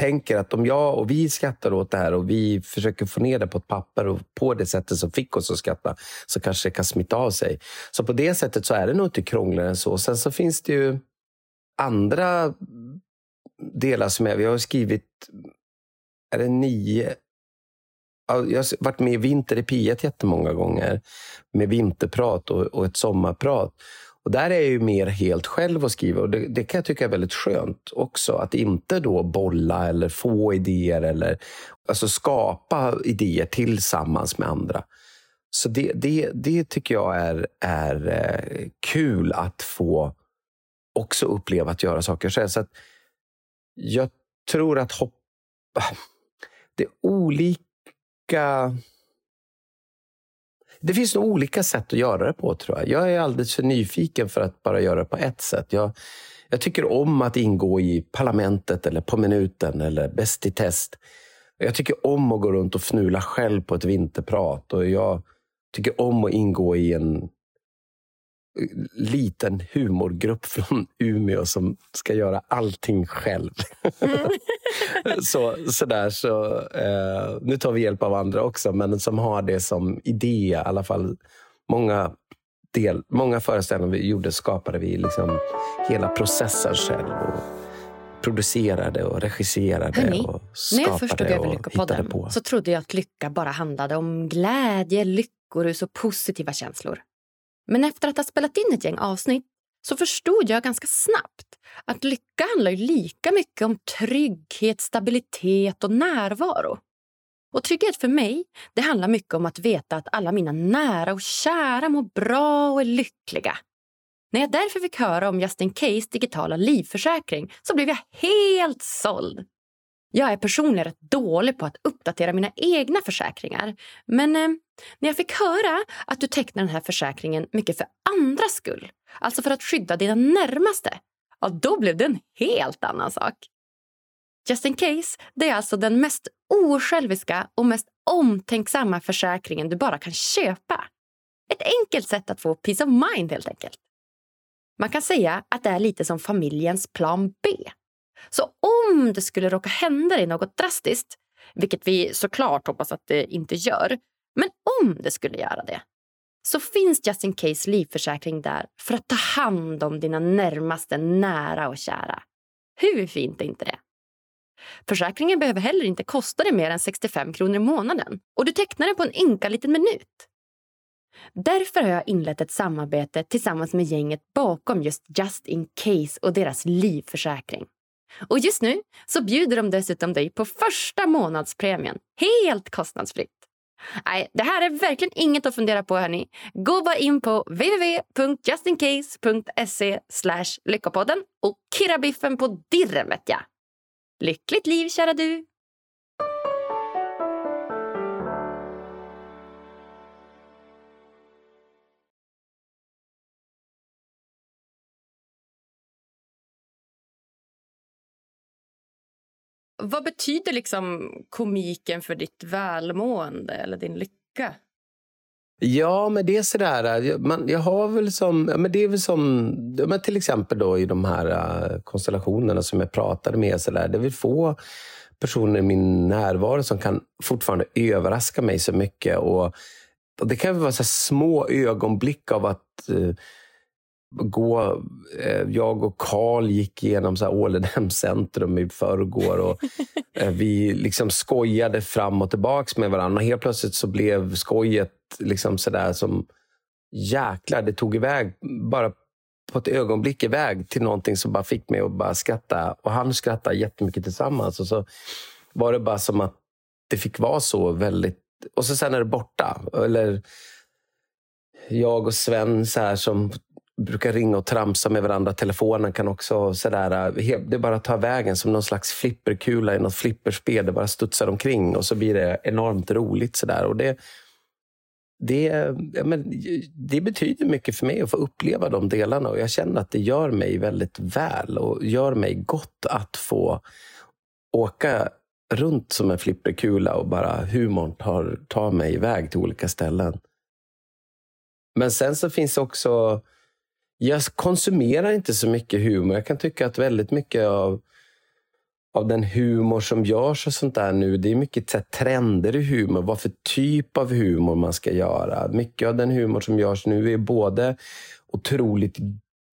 tänker att om jag och vi skrattar åt det här och vi försöker få ner det på ett papper och på det sättet som fick oss att skratta så kanske det kan smitta av sig. Så på det sättet så är det nog inte krångligare än så. Sen så finns det ju andra delar som är... Vi har skrivit är det nio... Jag har varit med i Vinter i P1 jättemånga gånger med vinterprat och, och ett sommarprat. Och där är jag ju mer helt själv och skriver. och det, det kan jag tycka är väldigt skönt också. Att inte då bolla eller få idéer eller alltså skapa idéer tillsammans med andra. Så det, det, det tycker jag är, är eh, kul att få också uppleva att göra saker själv. Så att jag tror att hoppa det är olika... Det finns nog olika sätt att göra det på, tror jag. Jag är alldeles för nyfiken för att bara göra det på ett sätt. Jag, jag tycker om att ingå i Parlamentet eller På minuten eller Bäst i test. Jag tycker om att gå runt och fnula själv på ett vinterprat. Och jag tycker om att ingå i en liten humorgrupp från Umeå som ska göra allting själv. Mm. så, sådär, så, eh, nu tar vi hjälp av andra också, men som har det som idé. I alla fall många, del, många föreställningar vi gjorde skapade vi liksom hela processen själv. Och, producerade och regisserade Hörrni, och skapade när jag först tog över Lyckopodden så trodde jag att lycka bara handlade om glädje, lyckorus och positiva känslor. Men efter att ha spelat in ett gäng avsnitt så förstod jag ganska snabbt att lycka handlar lika mycket om trygghet, stabilitet och närvaro. Och trygghet för mig det handlar mycket om att veta att alla mina nära och kära mår bra och är lyckliga. När jag därför fick höra om Justin Case digitala livförsäkring så blev jag helt såld. Jag är personligen rätt dålig på att uppdatera mina egna försäkringar. Men eh, när jag fick höra att du tecknar den här försäkringen mycket för andras skull, alltså för att skydda dina närmaste, ja, då blev det en helt annan sak. Just in case det är alltså den mest osjälviska och mest omtänksamma försäkringen du bara kan köpa. Ett enkelt sätt att få peace of mind helt enkelt. Man kan säga att det är lite som familjens plan B. Så om det skulle råka hända dig något drastiskt, vilket vi såklart hoppas att det inte gör, men om det skulle göra det, så finns Just In Case livförsäkring där för att ta hand om dina närmaste nära och kära. Hur fint är inte det? Försäkringen behöver heller inte kosta dig mer än 65 kronor i månaden och du tecknar den på en ynka liten minut. Därför har jag inlett ett samarbete tillsammans med gänget bakom just Just In Case och deras livförsäkring. Och just nu så bjuder de dessutom dig på första månadspremien helt kostnadsfritt. Nej, det här är verkligen inget att fundera på. Hörni. Gå bara in på www.justincase.se lyckopodden och kirra biffen på dirren, vet jag. Lyckligt liv, kära du! Vad betyder liksom komiken för ditt välmående eller din lycka? Ja, men det är sådär. Eh, man, jag har väl som... Men det är väl som men till exempel då i de här uh, konstellationerna som jag pratade med. Så där, det vill få personer i min närvaro som kan fortfarande överraska mig så mycket. Och, och det kan vara så små ögonblick av att uh, gå... Eh, jag och Karl gick igenom Ålidhem centrum i förrgår. Och, eh, vi liksom skojade fram och tillbaka med varandra. Och helt plötsligt så blev skojet liksom sådär som... Jäklar, det tog iväg bara på ett ögonblick iväg till någonting som bara fick mig att bara skratta. Och han skrattade jättemycket tillsammans. Och så var det bara som att det fick vara så väldigt... Och så sen är det borta. Eller jag och Sven så här, som brukar ringa och tramsa med varandra. Telefonen kan också sådär, det bara tar vägen som någon slags flipperkula i något flipperspel. Det bara studsar omkring och så blir det enormt roligt. Sådär. Och det, det, ja, men, det betyder mycket för mig att få uppleva de delarna och jag känner att det gör mig väldigt väl och gör mig gott att få åka runt som en flipperkula och bara humorn tar, tar mig iväg till olika ställen. Men sen så finns också jag konsumerar inte så mycket humor. Jag kan tycka att väldigt mycket av, av den humor som görs och sånt där nu, det är mycket här, trender i humor. Vad för typ av humor man ska göra. Mycket av den humor som görs nu är både otroligt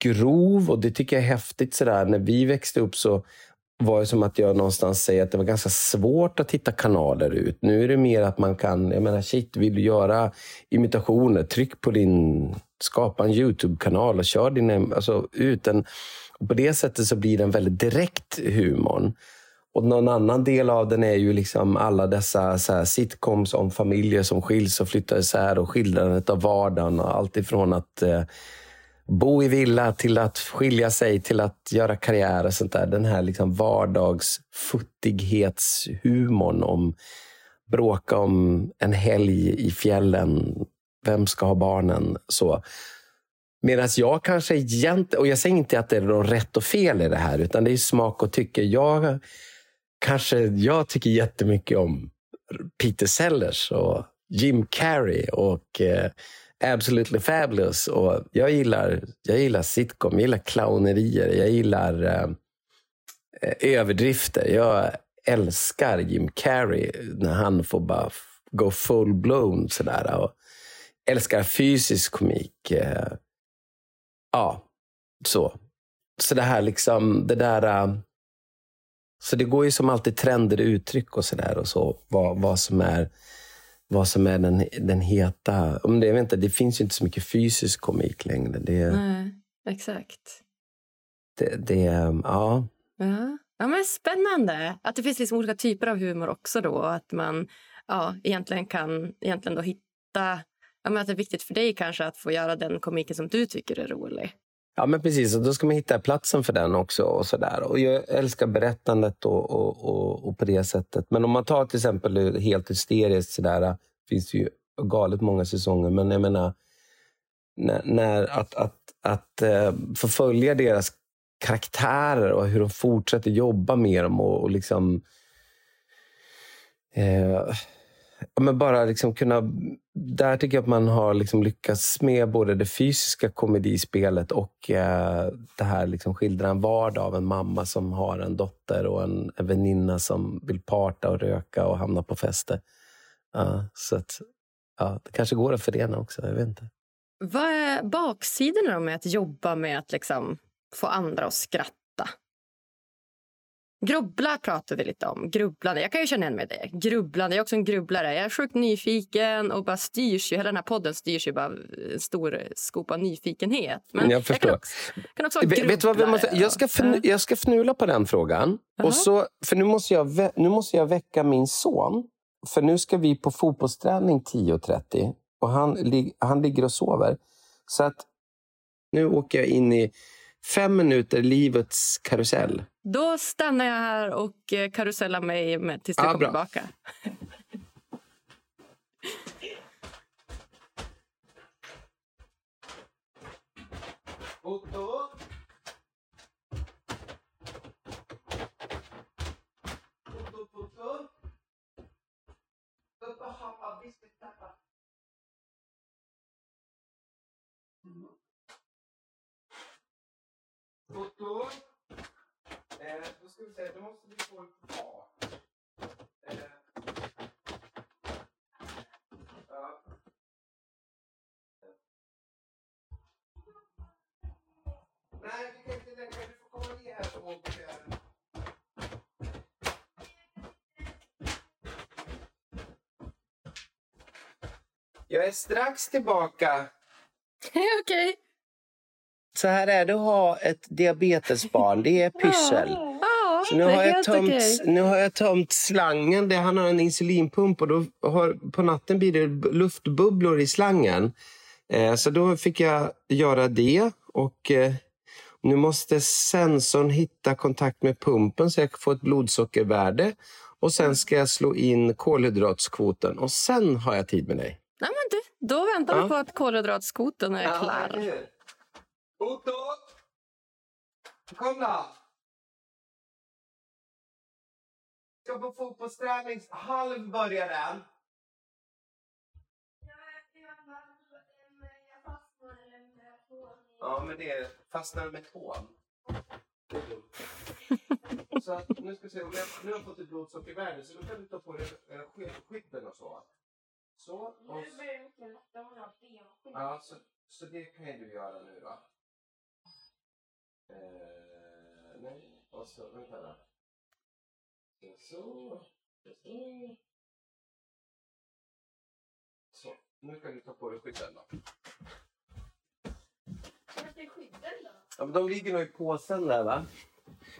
grov och det tycker jag är häftigt. Sådär. När vi växte upp så var det som att jag någonstans säger att det var ganska svårt att hitta kanaler ut. Nu är det mer att man kan, jag menar shit, vill du göra imitationer, tryck på din, skapa en YouTube-kanal och kör din, alltså ut den. Och på det sättet så blir den väldigt direkt humorn. Och någon annan del av den är ju liksom alla dessa så sitcoms om familjer som skiljs och flyttar isär och skildrandet av vardagen och allt ifrån att eh, bo i villa till att skilja sig till att göra karriär och sånt där. Den här liksom vardagsfuttighetshumorn om bråka om en helg i fjällen. Vem ska ha barnen? Så. Medan jag kanske egentligen, och jag säger inte att det är något rätt och fel i det här, utan det är smak och tycke. Jag kanske, jag tycker jättemycket om Peter Sellers och Jim Carrey och eh, Absolutely Fabulous. Och jag, gillar, jag gillar sitcom, jag gillar clownerier, jag gillar eh, eh överdrifter. Jag älskar Jim Carrey när han får bara gå full-blown. Sådär, och älskar fysisk komik. Eh, ja, så. Så det här liksom, det där... Eh, så det går ju som alltid trender uttryck och sådär. Och så, vad, vad som är vad som är den, den heta... Om det, jag vet inte, det finns ju inte så mycket fysisk komik längre. Det, Nej, exakt. Det, det, ja. ja. Ja, men spännande att det finns liksom olika typer av humor också. då. Att man ja, egentligen kan egentligen då hitta... Ja, men att det är viktigt för dig kanske att få göra den komiken som du tycker är rolig. Ja, men precis. Och då ska man hitta platsen för den också. Och så där. Och jag älskar berättandet och, och, och, och, på det sättet. Men om man tar till exempel helt hysteriskt så där, finns det ju galet många säsonger. Men jag menar, när, när att, att, att eh, uh, förfölja deras karaktärer och hur de fortsätter jobba med dem och, och liksom... Uh, men bara liksom kunna... Där tycker jag att man har liksom lyckats med både det fysiska komedispelet och eh, det här liksom skildra en vardag av en mamma som har en dotter och en, en väninna som vill parta och röka och hamna på fester. Uh, så att, ja, det kanske går att förena också. Jag vet inte. Vad är baksidorna med att jobba med att liksom få andra att skratta? Grubbla pratar vi lite om. Grubblande. Jag kan ju känna igen mig det. Grubblande. Jag är också en grubblare. Jag är sjukt nyfiken och bara styrs ju. Hela den här podden styrs ju bara en stor skopa nyfikenhet. Men jag förstår. Jag kan också, kan också Vet vad vi måste, jag, ska fn, jag ska fnula på den frågan. Och så, för nu måste, jag, nu måste jag väcka min son. För nu ska vi på fotbollsträning 10.30 och han, han ligger och sover. Så att nu åker jag in i fem minuter livets karusell. Då stannar jag här och eh, karusellar mig med tills du ja, kommer bra. tillbaka. Otto, Otto? Upp och hoppa, biskopstappa. Otto? Eh, då ska vi se, då måste vi få en fart. Eh, ja. Nej, du kan inte lägga, du får komma ner här och... Eh, Jag är strax tillbaka. Okej. Okay. Så här är det att ha ett diabetesbarn. Det är pyssel. Ja, så nu, har jag tömt, okay. nu har jag tömt slangen. Där han har en insulinpump och då har, på natten blir det luftbubblor i slangen. Eh, så då fick jag göra det. Och eh, Nu måste sensorn hitta kontakt med pumpen så jag får ett blodsockervärde. Och Sen ska jag slå in kolhydratskvoten och sen har jag tid med dig. Nej, men du, då väntar ja. vi på att kolhydratskvoten är ja, klar. Otto! Kom då! Ska på fotbollsträning. Halv börjar den. Ja, men det fastnar med tån. så att, nu ska vi se, nu har jag fått ett blodsockervärde så då kan du ta på dig eh, skydden och så. Så. Och, nu börjar mycket lättare om jag har benskydd. Ja, så, så det kan du göra nu då. Eh, nej, och så, vänta då. Så, så. Så, nu kan du ta på dig skydden då. Är skydden då? Ja, men de ligger nog i påsen där va?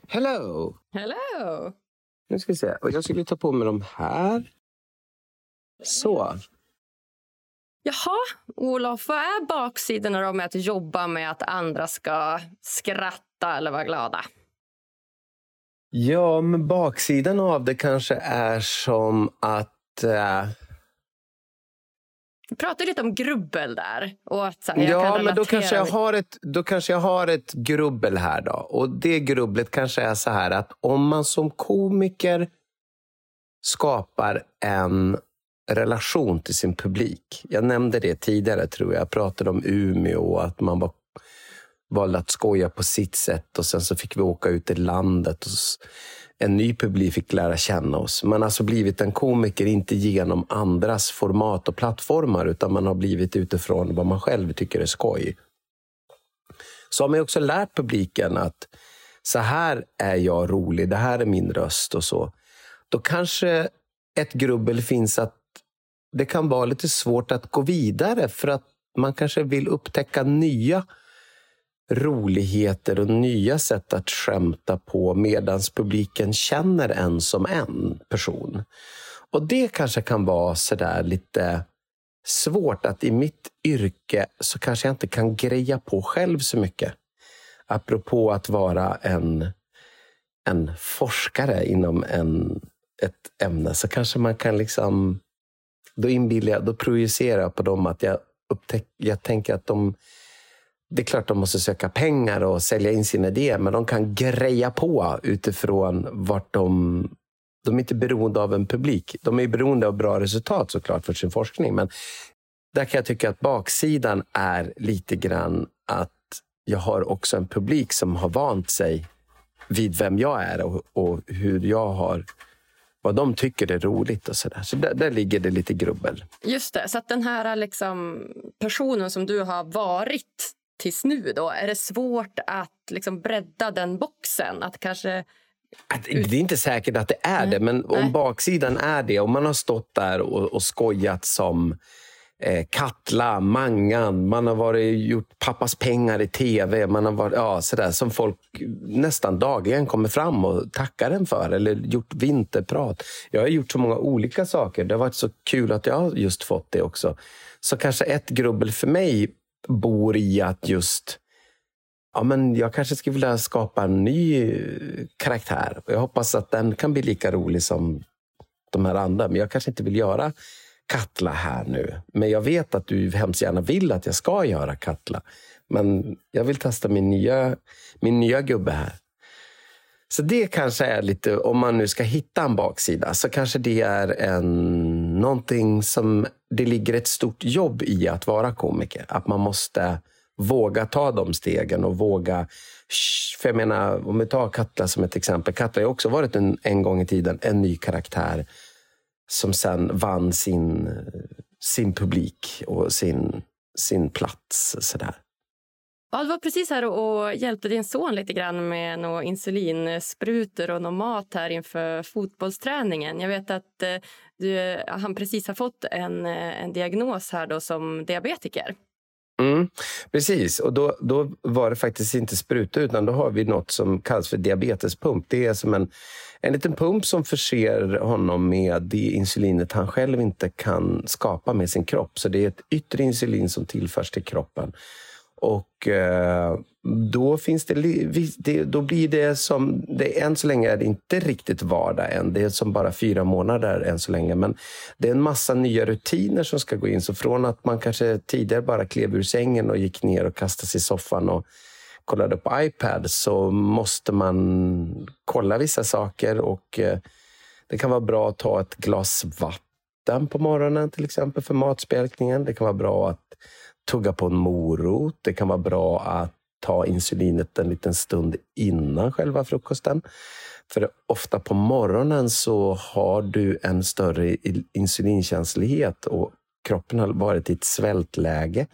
Hello! Hello! Nu ska vi se. Och jag skulle ta på mig de här. Så. Jaha, Olof, vad är baksidorna då med att jobba med att andra ska skratta eller vara glada? Ja, men baksidan av det kanske är som att... Äh... Vi pratade lite om grubbel där. Och att, här, ja, men då kanske, jag har ett, då kanske jag har ett grubbel här. då. Och Det grubblet kanske är så här att om man som komiker skapar en relation till sin publik. Jag nämnde det tidigare, tror jag. Jag pratade om Umeå och att man var, valde att skoja på sitt sätt och sen så fick vi åka ut i landet. Och en ny publik fick lära känna oss. Man har alltså blivit en komiker, inte genom andras format och plattformar, utan man har blivit utifrån vad man själv tycker är skoj. Så har man också lärt publiken att så här är jag rolig, det här är min röst och så. Då kanske ett grubbel finns att det kan vara lite svårt att gå vidare för att man kanske vill upptäcka nya roligheter och nya sätt att skämta på medan publiken känner en som en person. Och det kanske kan vara sådär lite svårt att i mitt yrke så kanske jag inte kan greja på själv så mycket. Apropå att vara en, en forskare inom en, ett ämne så kanske man kan liksom... Då inbillar jag, då projicerar jag på dem att jag, upptäck, jag tänker att de det är klart de måste söka pengar och sälja in sina idéer, men de kan greja på utifrån vart de... De är inte beroende av en publik. De är beroende av bra resultat såklart för sin forskning. Men där kan jag tycka att baksidan är lite grann att jag har också en publik som har vant sig vid vem jag är och, och hur jag har vad de tycker är roligt och så där. Så där, där, ligger det lite grubbel. Just det, så att den här liksom personen som du har varit tills nu då, är det svårt att liksom bredda den boxen? Att kanske det är inte säkert att det är Nej. det, men om Nej. baksidan är det, om man har stått där och, och skojat som eh, Katla, Mangan, man har varit, gjort pappas pengar i tv, man har varit, ja, sådär, som folk nästan dagligen kommer fram och tackar en för, eller gjort vinterprat. Jag har gjort så många olika saker. Det har varit så kul att jag just fått det också. Så kanske ett grubbel för mig bor i att just ja, men jag kanske skulle vilja skapa en ny karaktär. Jag hoppas att den kan bli lika rolig som de här andra. Men jag kanske inte vill göra Katla här nu. Men jag vet att du hemskt gärna vill att jag ska göra Katla. Men jag vill testa min nya, min nya gubbe här. Så det kanske är lite, om man nu ska hitta en baksida, så kanske det är en, någonting som det ligger ett stort jobb i att vara komiker. Att man måste våga ta de stegen och våga... För jag menar, om vi tar Katla som ett exempel. Katla har också varit en, en gång i tiden en ny karaktär som sen vann sin, sin publik och sin, sin plats. Sådär. Ja, du var precis här och hjälpte din son lite grann med några insulinsprutor och någon mat här inför fotbollsträningen. Jag vet att eh, du, eh, han precis har fått en, eh, en diagnos här då som diabetiker. Mm, precis, och då, då var det faktiskt inte sprutor utan då har vi något som kallas för diabetespump. Det är som en, en liten pump som förser honom med det insulinet han själv inte kan skapa med sin kropp. Så det är ett yttre insulin som tillförs till kroppen. Och eh, då, finns det, då blir det som... Det, än så länge är det inte riktigt vardag än. Det är som bara fyra månader än så länge. Men det är en massa nya rutiner som ska gå in. Så från att man kanske tidigare bara klev ur sängen och gick ner och kastade sig i soffan och kollade på iPad så måste man kolla vissa saker. och eh, Det kan vara bra att ta ett glas vatten på morgonen till exempel för matspjälkningen. Det kan vara bra att tugga på en morot. Det kan vara bra att ta insulinet en liten stund innan själva frukosten. För ofta på morgonen så har du en större insulinkänslighet och kroppen har varit i ett svältläge.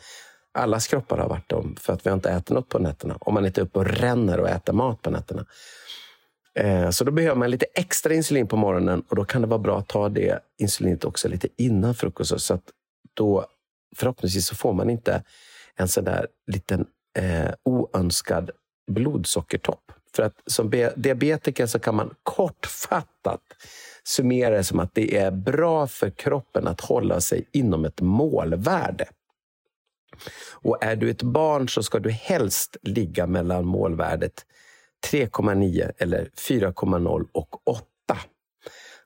Allas kroppar har varit om, för att vi har inte ätit något på nätterna. Om man inte är uppe och ränner och äter mat på nätterna. Eh, så då behöver man lite extra insulin på morgonen och då kan det vara bra att ta det insulinet också lite innan frukosten. Så att då förhoppningsvis så får man inte en sån där liten eh, oönskad blodsockertopp. För att som diabetiker så kan man kortfattat summera det som att det är bra för kroppen att hålla sig inom ett målvärde. Och är du ett barn så ska du helst ligga mellan målvärdet 3,9 eller 4,0 och 8.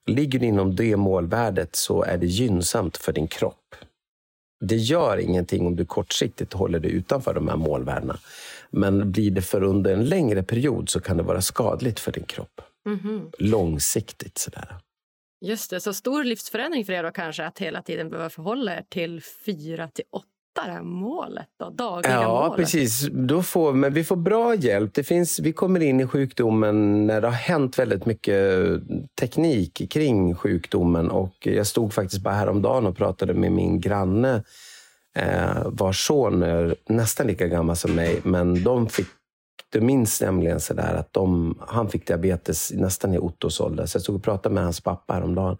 Ligger du inom det målvärdet så är det gynnsamt för din kropp det gör ingenting om du kortsiktigt håller dig utanför de här målvärdena. Men blir det för under en längre period så kan det vara skadligt för din kropp. Mm -hmm. Långsiktigt. Sådär. Just det, så stor livsförändring för er då kanske att hela tiden behöva förhålla er till fyra till åtta det här målet, då, dagliga ja, målet. precis. Då får, men vi får bra hjälp. Det finns, vi kommer in i sjukdomen när det har hänt väldigt mycket teknik kring sjukdomen. Och jag stod faktiskt bara häromdagen och pratade med min granne eh, vars son är nästan lika gammal som mig. Men de fick det minns nämligen så där att de, han fick diabetes nästan i Ottos ålder. Så jag stod och pratade med hans pappa häromdagen.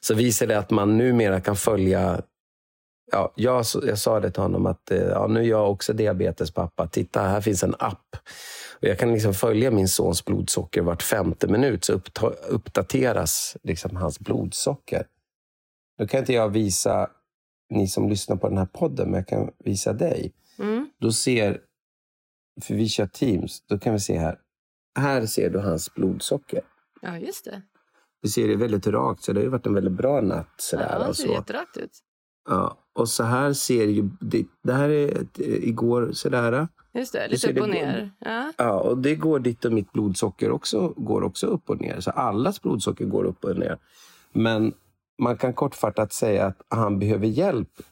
Så visade det att man numera kan följa ja, jag, jag sa det till honom att eh, ja, nu är jag också diabetespappa. Titta, här finns en app. Och jag kan liksom följa min sons blodsocker vart femte minut så uppdateras liksom hans blodsocker. Då kan inte jag visa ni som lyssnar på den här podden, men jag kan visa dig. Mm. Då ser, för vi kör Teams, då kan vi se här. Här ser du hans blodsocker. Ja, just det. Du ser det väldigt rakt, så det har ju varit en väldigt bra natt. Sådär, ja, det ser jätterakt ut. Ja, och så här ser ju... Det, det här är ett, igår sådär. Just det, lite upp och ner. Ja. ja, och det går ditt och mitt blodsocker också, går också upp och ner. Så allas blodsocker går upp och ner. Men man kan kortfattat säga att han behöver hjälp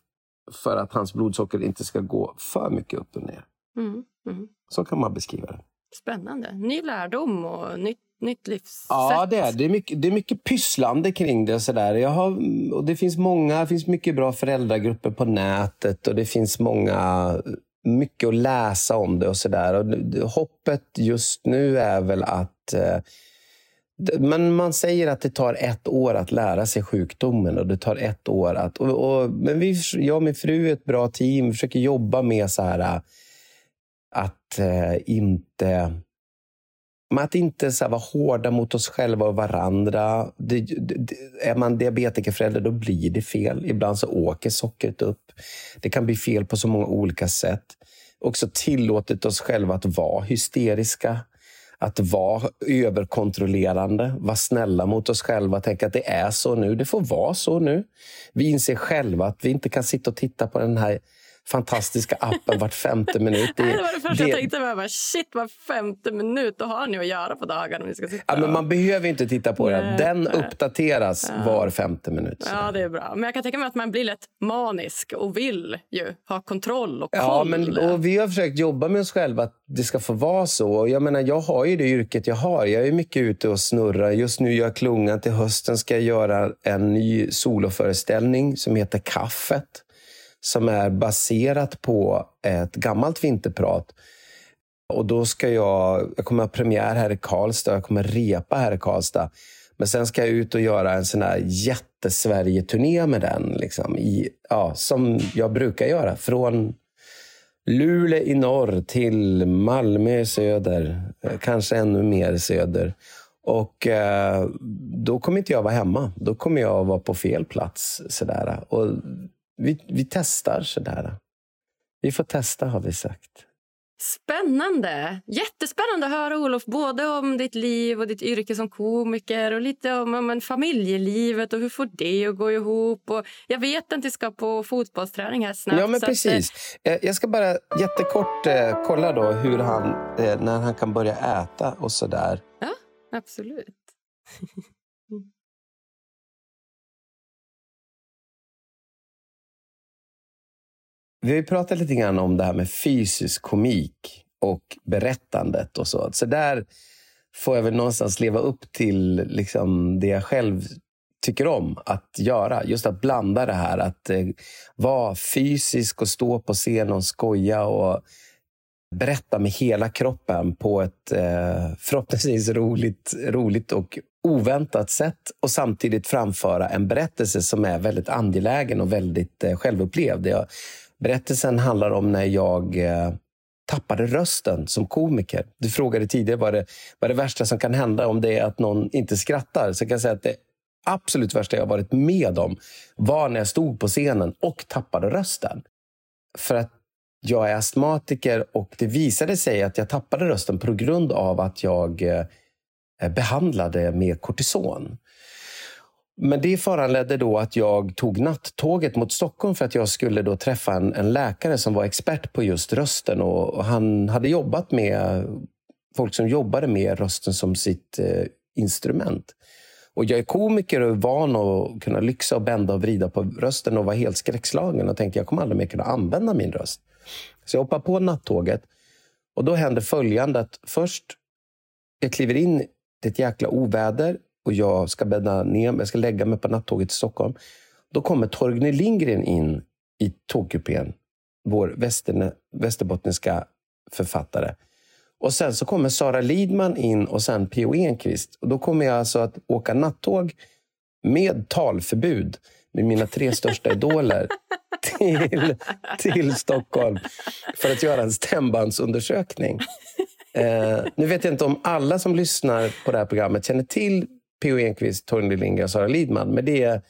för att hans blodsocker inte ska gå för mycket upp och ner. Mm, mm. Så kan man beskriva det. Spännande. Ny lärdom och nytt nytt livssätt. Ja, det är det. Är mycket, det är mycket pysslande kring det. Och så där. Jag har, och det finns många, det finns mycket bra föräldragrupper på nätet och det finns många mycket att läsa om det och sådär. Hoppet just nu är väl att eh, men man säger att det tar ett år att lära sig sjukdomen och det tar ett år att... Och, och, men vi, jag och min fru är ett bra team. Vi försöker jobba med så här att eh, inte men att inte så vara hårda mot oss själva och varandra. Det, det, är man diabetikerförälder då blir det fel. Ibland så åker sockret upp. Det kan bli fel på så många olika sätt. Också tillåtit oss själva att vara hysteriska. Att vara överkontrollerande, vara snälla mot oss själva. Tänka att det är så nu, det får vara så nu. Vi inser själva att vi inte kan sitta och titta på den här fantastiska appen vart femte minut. Det, det var det första det, jag tänkte. Bara, shit, var femte minut, då har ni att göra på dagen. Om vi ska sitta ja, men man behöver inte titta på den. Den nej. uppdateras ja. var femte minut. Så. Ja, det är bra. Men jag kan tänka mig att man blir lätt manisk och vill ju ha kontroll och koll. Ja, men, och vi har försökt jobba med oss själva att det ska få vara så. Jag menar, jag har ju det yrket jag har. Jag är mycket ute och snurrar. Just nu gör jag klungan. Till hösten ska jag göra en ny soloföreställning som heter Kaffet som är baserat på ett gammalt vinterprat. Och då ska jag, jag kommer ha premiär här i Karlstad, jag kommer repa här i Karlstad. Men sen ska jag ut och göra en sån här jättesverige-turné med den. Liksom, i, ja, som jag brukar göra. Från Luleå i norr till Malmö i söder. Eh, kanske ännu mer söder. Och eh, då kommer inte jag vara hemma. Då kommer jag vara på fel plats. Sådär. Och vi, vi testar sådär. Vi får testa har vi sagt. Spännande! Jättespännande att höra Olof, både om ditt liv och ditt yrke som komiker och lite om, om familjelivet och hur får det att gå ihop. Och jag vet att du ska på fotbollsträning här snabbt. Ja, men precis. Att... Eh, jag ska bara jättekort eh, kolla då hur han, eh, när han kan börja äta och så där. Ja, absolut. Vi har pratat lite grann om det här med fysisk komik och berättandet och så. Så där får jag väl någonstans leva upp till liksom det jag själv tycker om att göra. Just att blanda det här. Att eh, vara fysisk och stå på scen och skoja och berätta med hela kroppen på ett eh, förhoppningsvis roligt, roligt och oväntat sätt och samtidigt framföra en berättelse som är väldigt angelägen och väldigt eh, självupplevd. Jag Berättelsen handlar om när jag eh, tappade rösten som komiker. Du frågade tidigare vad det, vad det värsta som kan hända om det är att någon inte skrattar. Så jag kan säga att det absolut värsta jag varit med om var när jag stod på scenen och tappade rösten. För att jag är astmatiker och det visade sig att jag tappade rösten på grund av att jag eh, behandlade med kortison. Men det föranledde då att jag tog nattåget mot Stockholm för att jag skulle då träffa en, en läkare som var expert på just rösten. Och, och, han hade jobbat med folk som jobbade med rösten som sitt eh, instrument. Och jag är komiker och är van att kunna lyxa och bända och vrida på rösten och var helt skräckslagen och tänkte jag kommer aldrig mer kunna använda min röst. Så jag hoppar på nattåget och då händer följande att först jag kliver in i ett jäkla oväder och jag ska bädda ner jag ska lägga mig på nattåget till Stockholm. Då kommer Torgny Lindgren in i tågkupén, vår västerne, västerbottniska författare. Och sen så kommer Sara Lidman in och sen P.O. Enquist. Och då kommer jag alltså att åka nattåg med talförbud med mina tre största idoler till, till Stockholm för att göra en stämbandsundersökning. Eh, nu vet jag inte om alla som lyssnar på det här programmet känner till P.O. Enquist, Torgny Lindgren och Sara Lidman. Men det är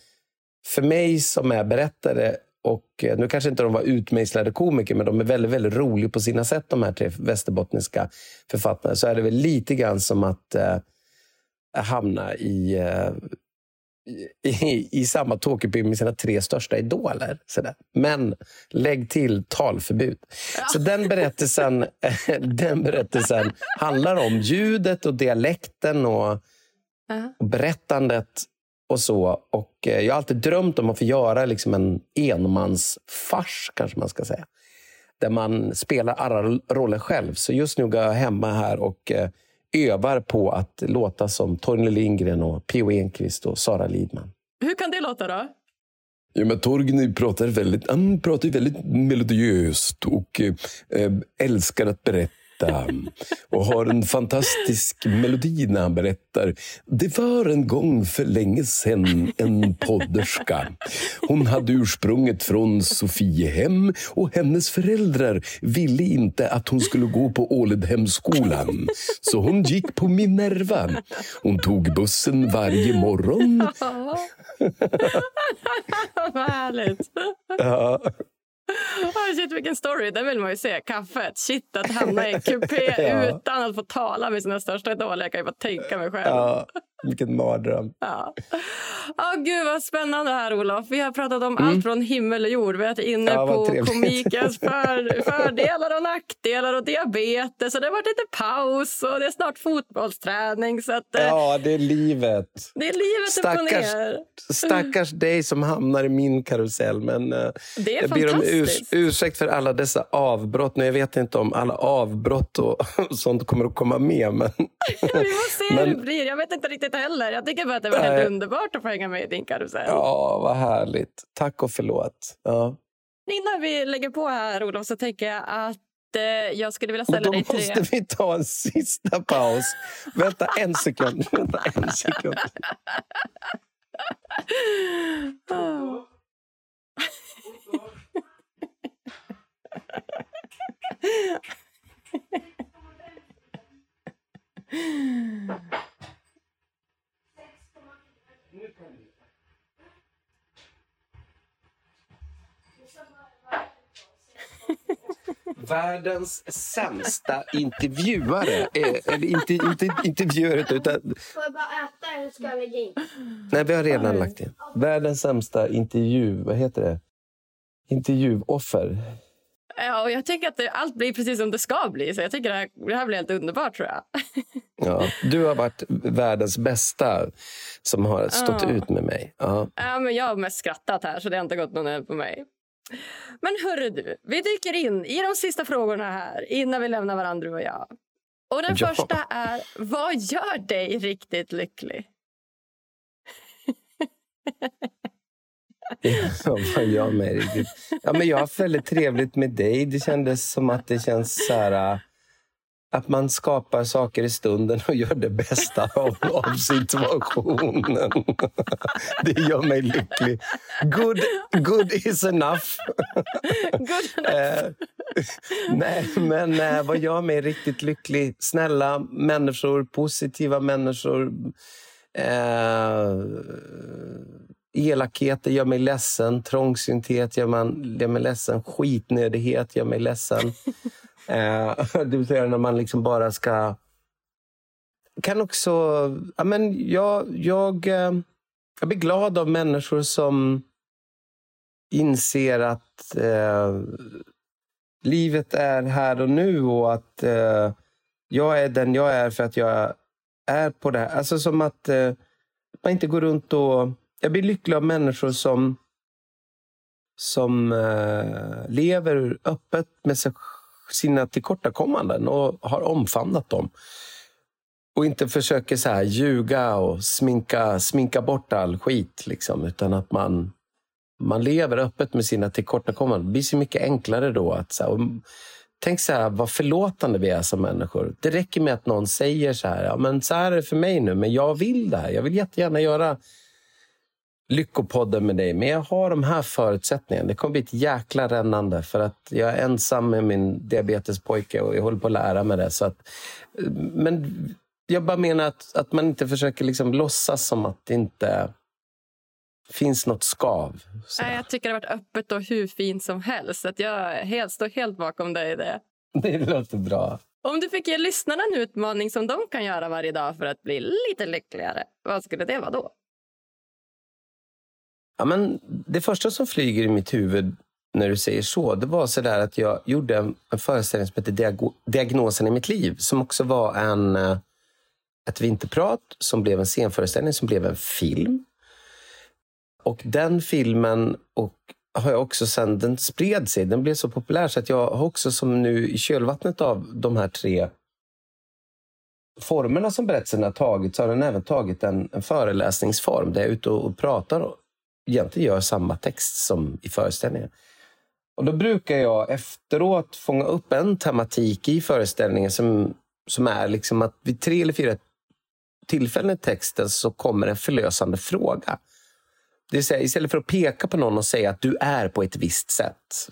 för mig som är berättare och eh, nu kanske inte de var utmejslade komiker, men de är väldigt, väldigt roliga på sina sätt, de här tre västerbottniska författarna. Så är det väl lite grann som att eh, hamna i, eh, i, i, samma tågkupé med sina tre största idoler. Sådär. Men lägg till talförbud. Så den berättelsen, den berättelsen handlar om ljudet och dialekten och, uh -huh. och berättandet och så. Och eh, jag har alltid drömt om att få göra liksom en enmansfars, kanske man ska säga. Där man spelar alla roller själv. Så just nu går jag hemma här och eh, övar på att låta som Torgny Lindgren, och P.O. Enquist och Sara Lidman. Hur kan det låta då? Ja, men Torgny pratar väldigt, han pratar väldigt melodiöst och eh, älskar att berätta berätta och har en fantastisk melodi när han berättar. Det var en gång för länge sedan en podderska. Hon hade ursprunget från Sofiehem och hennes föräldrar ville inte att hon skulle gå på Åledhemskolan. Så hon gick på Minerva. Hon tog bussen varje morgon. Vad härligt. Ja. Oh, shit, vilken story! Den vill man ju se. Kaffet. Shit, att hamna i en kupé ja. utan att få tala med sina största idoler. Jag kan ju bara tänka mig själv. Ja, vilken mardröm. Ja. Oh, gud, vad spännande här, Olof. Vi har pratat om mm. allt från himmel och jord. Vi har varit inne ja, på trevligt. komikens för, fördelar och nackdelar och diabetes. Och det har varit lite paus och det är snart fotbollsträning. Så att, eh, ja, det är livet. Det är livet stackars, upp och ner. Stackars dig som hamnar i min karusell. Men, eh, det är jag fantastiskt urs ursäkt för alla dessa avbrott. Nu, jag vet inte om alla avbrott och sånt kommer att komma med. Men, vi får se men, hur det blir. Jag vet inte riktigt heller. Jag tycker bara att det var helt underbart att få hänga med i din karusell. Ja, vad härligt. Tack och förlåt. Ja. Innan vi lägger på här, Olof, så tänker jag att eh, jag skulle vilja ställa dig tre... Då måste vi ta en sista paus. Vänta en sekund. Vänta en sekund. Världens sämsta intervjuare. Eller inte, inte intervjuare, utan... Får jag bara äta eller ska jag lägga in? Nej, vi har redan lagt in. Världens sämsta intervju... Vad heter det? Intervjuoffer. Ja, och jag tycker att det, allt blir precis som det ska bli. Så jag tycker det här, det här blir helt underbart tror jag. Ja, du har varit världens bästa som har stått ja. ut med mig. Ja. Ja, men jag har mest skrattat här så det har inte gått någon på mig. Men hörru du, vi dyker in i de sista frågorna här innan vi lämnar varandra du och jag. Och den ja. första är, vad gör dig riktigt lycklig? Ja, vad gör mig riktigt... Ja, men jag har haft väldigt trevligt med dig. Det kändes som att det känns så här, äh, att man skapar saker i stunden och gör det bästa av, av situationen. Det gör mig lycklig. Good, good is enough. Good enough. Eh, nej, men eh, vad gör mig riktigt lycklig? Snälla människor, positiva människor. Eh, Elakheter gör mig ledsen. Trångsynthet gör, man, gör mig ledsen. Skitnödighet gör mig ledsen. eh, det vill säga när man liksom bara ska... kan också... Ja, men jag, jag, eh, jag blir glad av människor som inser att eh, livet är här och nu och att eh, jag är den jag är för att jag är på det här. Alltså som att eh, man inte går runt och... Jag blir lycklig av människor som, som eh, lever öppet med sig, sina tillkortakommanden och har omfamnat dem. Och inte försöker så här ljuga och sminka, sminka bort all skit. Liksom, utan att man, man lever öppet med sina tillkortakommanden. Det blir så mycket enklare då. att så här, Tänk så här, vad förlåtande vi är som människor. Det räcker med att någon säger så här, ja, men så här är det för mig nu, men jag vill det här. Jag vill jättegärna göra Lyckopodden med dig, men jag har de här förutsättningarna. Det kommer bli ett jäkla rännande för att jag är ensam med min diabetespojke och jag håller på att lära mig det. Så att, men jag bara menar att, att man inte försöker liksom låtsas som att det inte finns något skav. Nej, jag tycker det har varit öppet och hur fint som helst. Att jag helt, står helt bakom dig i det. Det låter bra. Om du fick ge lyssnarna en utmaning som de kan göra varje dag för att bli lite lyckligare, vad skulle det vara då? Ja, men det första som flyger i mitt huvud när du säger så, det var så där att jag gjorde en, en föreställning som heter Diagnosen i mitt liv, som också var en, eh, ett vinterprat som blev en scenföreställning som blev en film. Och den filmen och har jag också sen, den spred sig. Den blev så populär så att jag har också som nu i kölvattnet av de här tre formerna som berättelsen har tagit så har den även tagit en, en föreläsningsform där jag är ute och, och pratar egentligen gör samma text som i föreställningen. Och Då brukar jag efteråt fånga upp en tematik i föreställningen som, som är liksom att vid tre eller fyra tillfällen i texten så kommer en förlösande fråga. Det vill säga, istället för att peka på någon och säga att du är på ett visst sätt.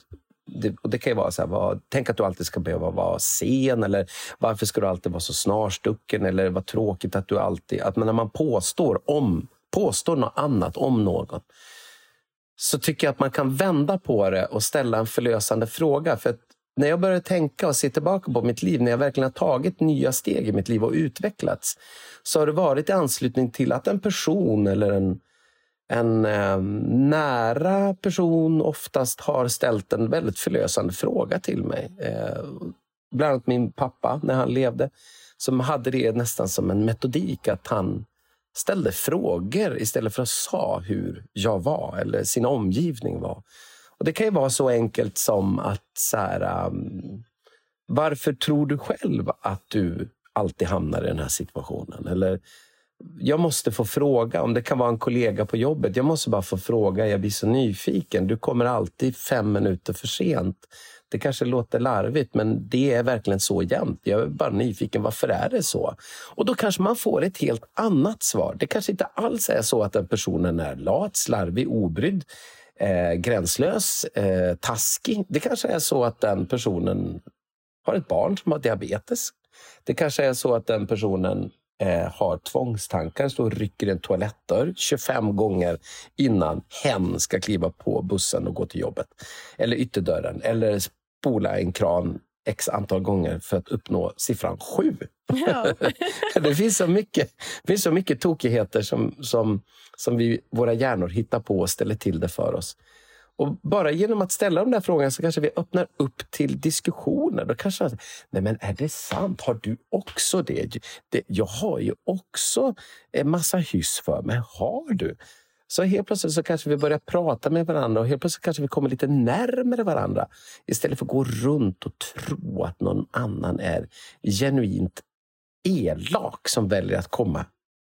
Det, och det kan ju vara så här, vad, tänk att du alltid ska behöva vara sen eller varför ska du alltid vara så snarstucken eller vad tråkigt att du alltid... Att när man påstår, om, påstår något annat om någon så tycker jag att man kan vända på det och ställa en förlösande fråga. För när jag börjar tänka och se tillbaka på mitt liv, när jag verkligen har tagit nya steg i mitt liv och utvecklats, så har det varit i anslutning till att en person eller en, en eh, nära person oftast har ställt en väldigt förlösande fråga till mig. Eh, bland annat min pappa, när han levde, som hade det nästan som en metodik att han ställde frågor istället för att sa hur jag var eller sin omgivning var. Och Det kan ju vara så enkelt som att så här, um, varför tror du själv att du alltid hamnar i den här situationen? Eller jag måste få fråga, om det kan vara en kollega på jobbet. Jag måste bara få fråga, jag blir så nyfiken. Du kommer alltid fem minuter för sent. Det kanske låter larvigt, men det är verkligen så jämt. Jag är bara nyfiken, varför är det så? Och då kanske man får ett helt annat svar. Det kanske inte alls är så att den personen är lat, slarvig, obrydd, eh, gränslös, eh, taskig. Det kanske är så att den personen har ett barn som har diabetes. Det kanske är så att den personen eh, har tvångstankar, står och rycker i en toalettdörr 25 gånger innan hen ska kliva på bussen och gå till jobbet. Eller ytterdörren, eller spola en kran x antal gånger för att uppnå siffran sju. Ja. det, finns så mycket, det finns så mycket tokigheter som, som, som vi, våra hjärnor hittar på och ställer till det för oss. Och bara genom att ställa de där frågorna så kanske vi öppnar upp till diskussioner. Då kanske nej men är det sant? Har du också det? det jag har ju också en massa hyss för mig. Har du? Så helt plötsligt så kanske vi börjar prata med varandra och helt plötsligt kanske vi kommer lite närmare varandra. Istället för att gå runt och tro att någon annan är genuint elak som väljer att komma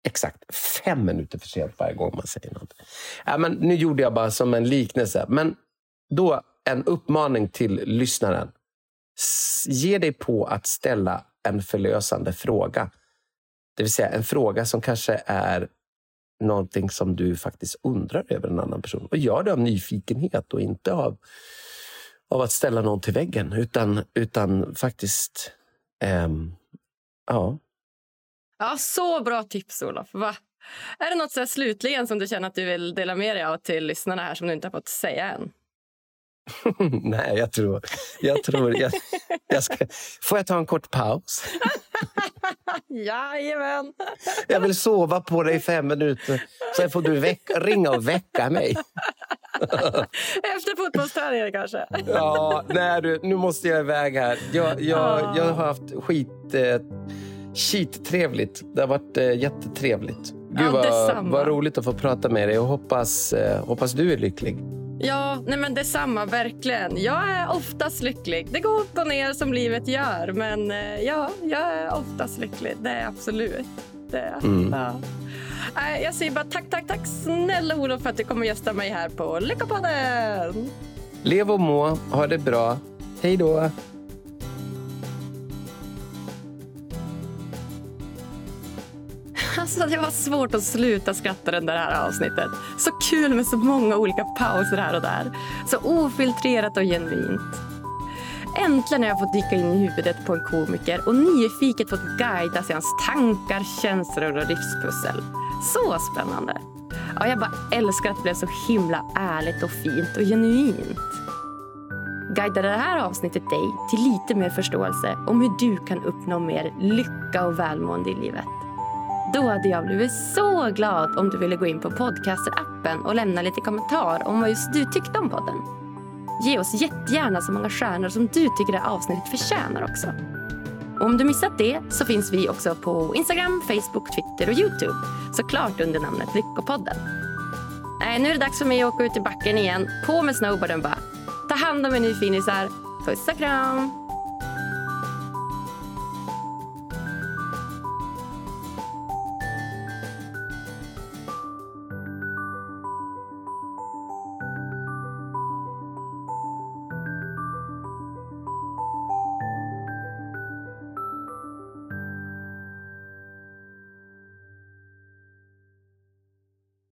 exakt fem minuter för sent varje gång man säger något. Ja, men nu gjorde jag bara som en liknelse. Men då en uppmaning till lyssnaren. Ge dig på att ställa en förlösande fråga. Det vill säga en fråga som kanske är någonting som du faktiskt undrar över en annan person. Och gör det av nyfikenhet och inte av, av att ställa någon till väggen. Utan, utan faktiskt ähm, ja, Ja, så bra tips, Olof. Va? Är det något så slutligen som du känner att du vill dela med dig av till lyssnarna här som du inte har fått säga än? Nej, jag tror... Jag tror jag, jag ska, får jag ta en kort paus? Jajamän! Jag vill sova på dig i fem minuter. Sen får du väck, ringa och väcka mig. Efter fotbollsträningen kanske? Ja, nej du, nu måste jag iväg här. Jag, jag, jag har haft skit... Eh, Skittrevligt. Det har varit eh, jättetrevligt. Gud, Ja, vad, vad roligt att få prata med dig och hoppas, eh, hoppas du är lycklig. Ja, nej men detsamma, verkligen. Jag är oftast lycklig. Det går upp och ner som livet gör, men eh, ja, jag är oftast lycklig. Det är absolut. Det är, Mm. ja. Nej, Jag säger bara tack, tack, tack snälla Olof för att du kommer gästa mig här på Lyckopodden. Lev och må, ha det bra. Hej då! Alltså, det var svårt att sluta skratta den där här avsnittet. Så kul med så många olika pauser här och där. Så ofiltrerat och genuint. Äntligen har jag fått dyka in i huvudet på en komiker och nyfiket fått guidas i hans tankar, känslor och livspussel. Så spännande! Ja, jag bara älskar att det blev så himla ärligt och fint och genuint. Guidade det här avsnittet dig till lite mer förståelse om hur du kan uppnå mer lycka och välmående i livet? Då hade jag blivit så glad om du ville gå in på Podcaster-appen och lämna lite kommentar om vad just du tyckte om podden. Ge oss jättegärna så många stjärnor som du tycker det här avsnittet förtjänar också. Och om du missat det så finns vi också på Instagram, Facebook, Twitter och Youtube. Såklart under namnet Lyckopodden. Nej, nu är det dags för mig att åka ut i backen igen. På med snowboarden bara. Ta hand om er nu finisar. Puss och kram!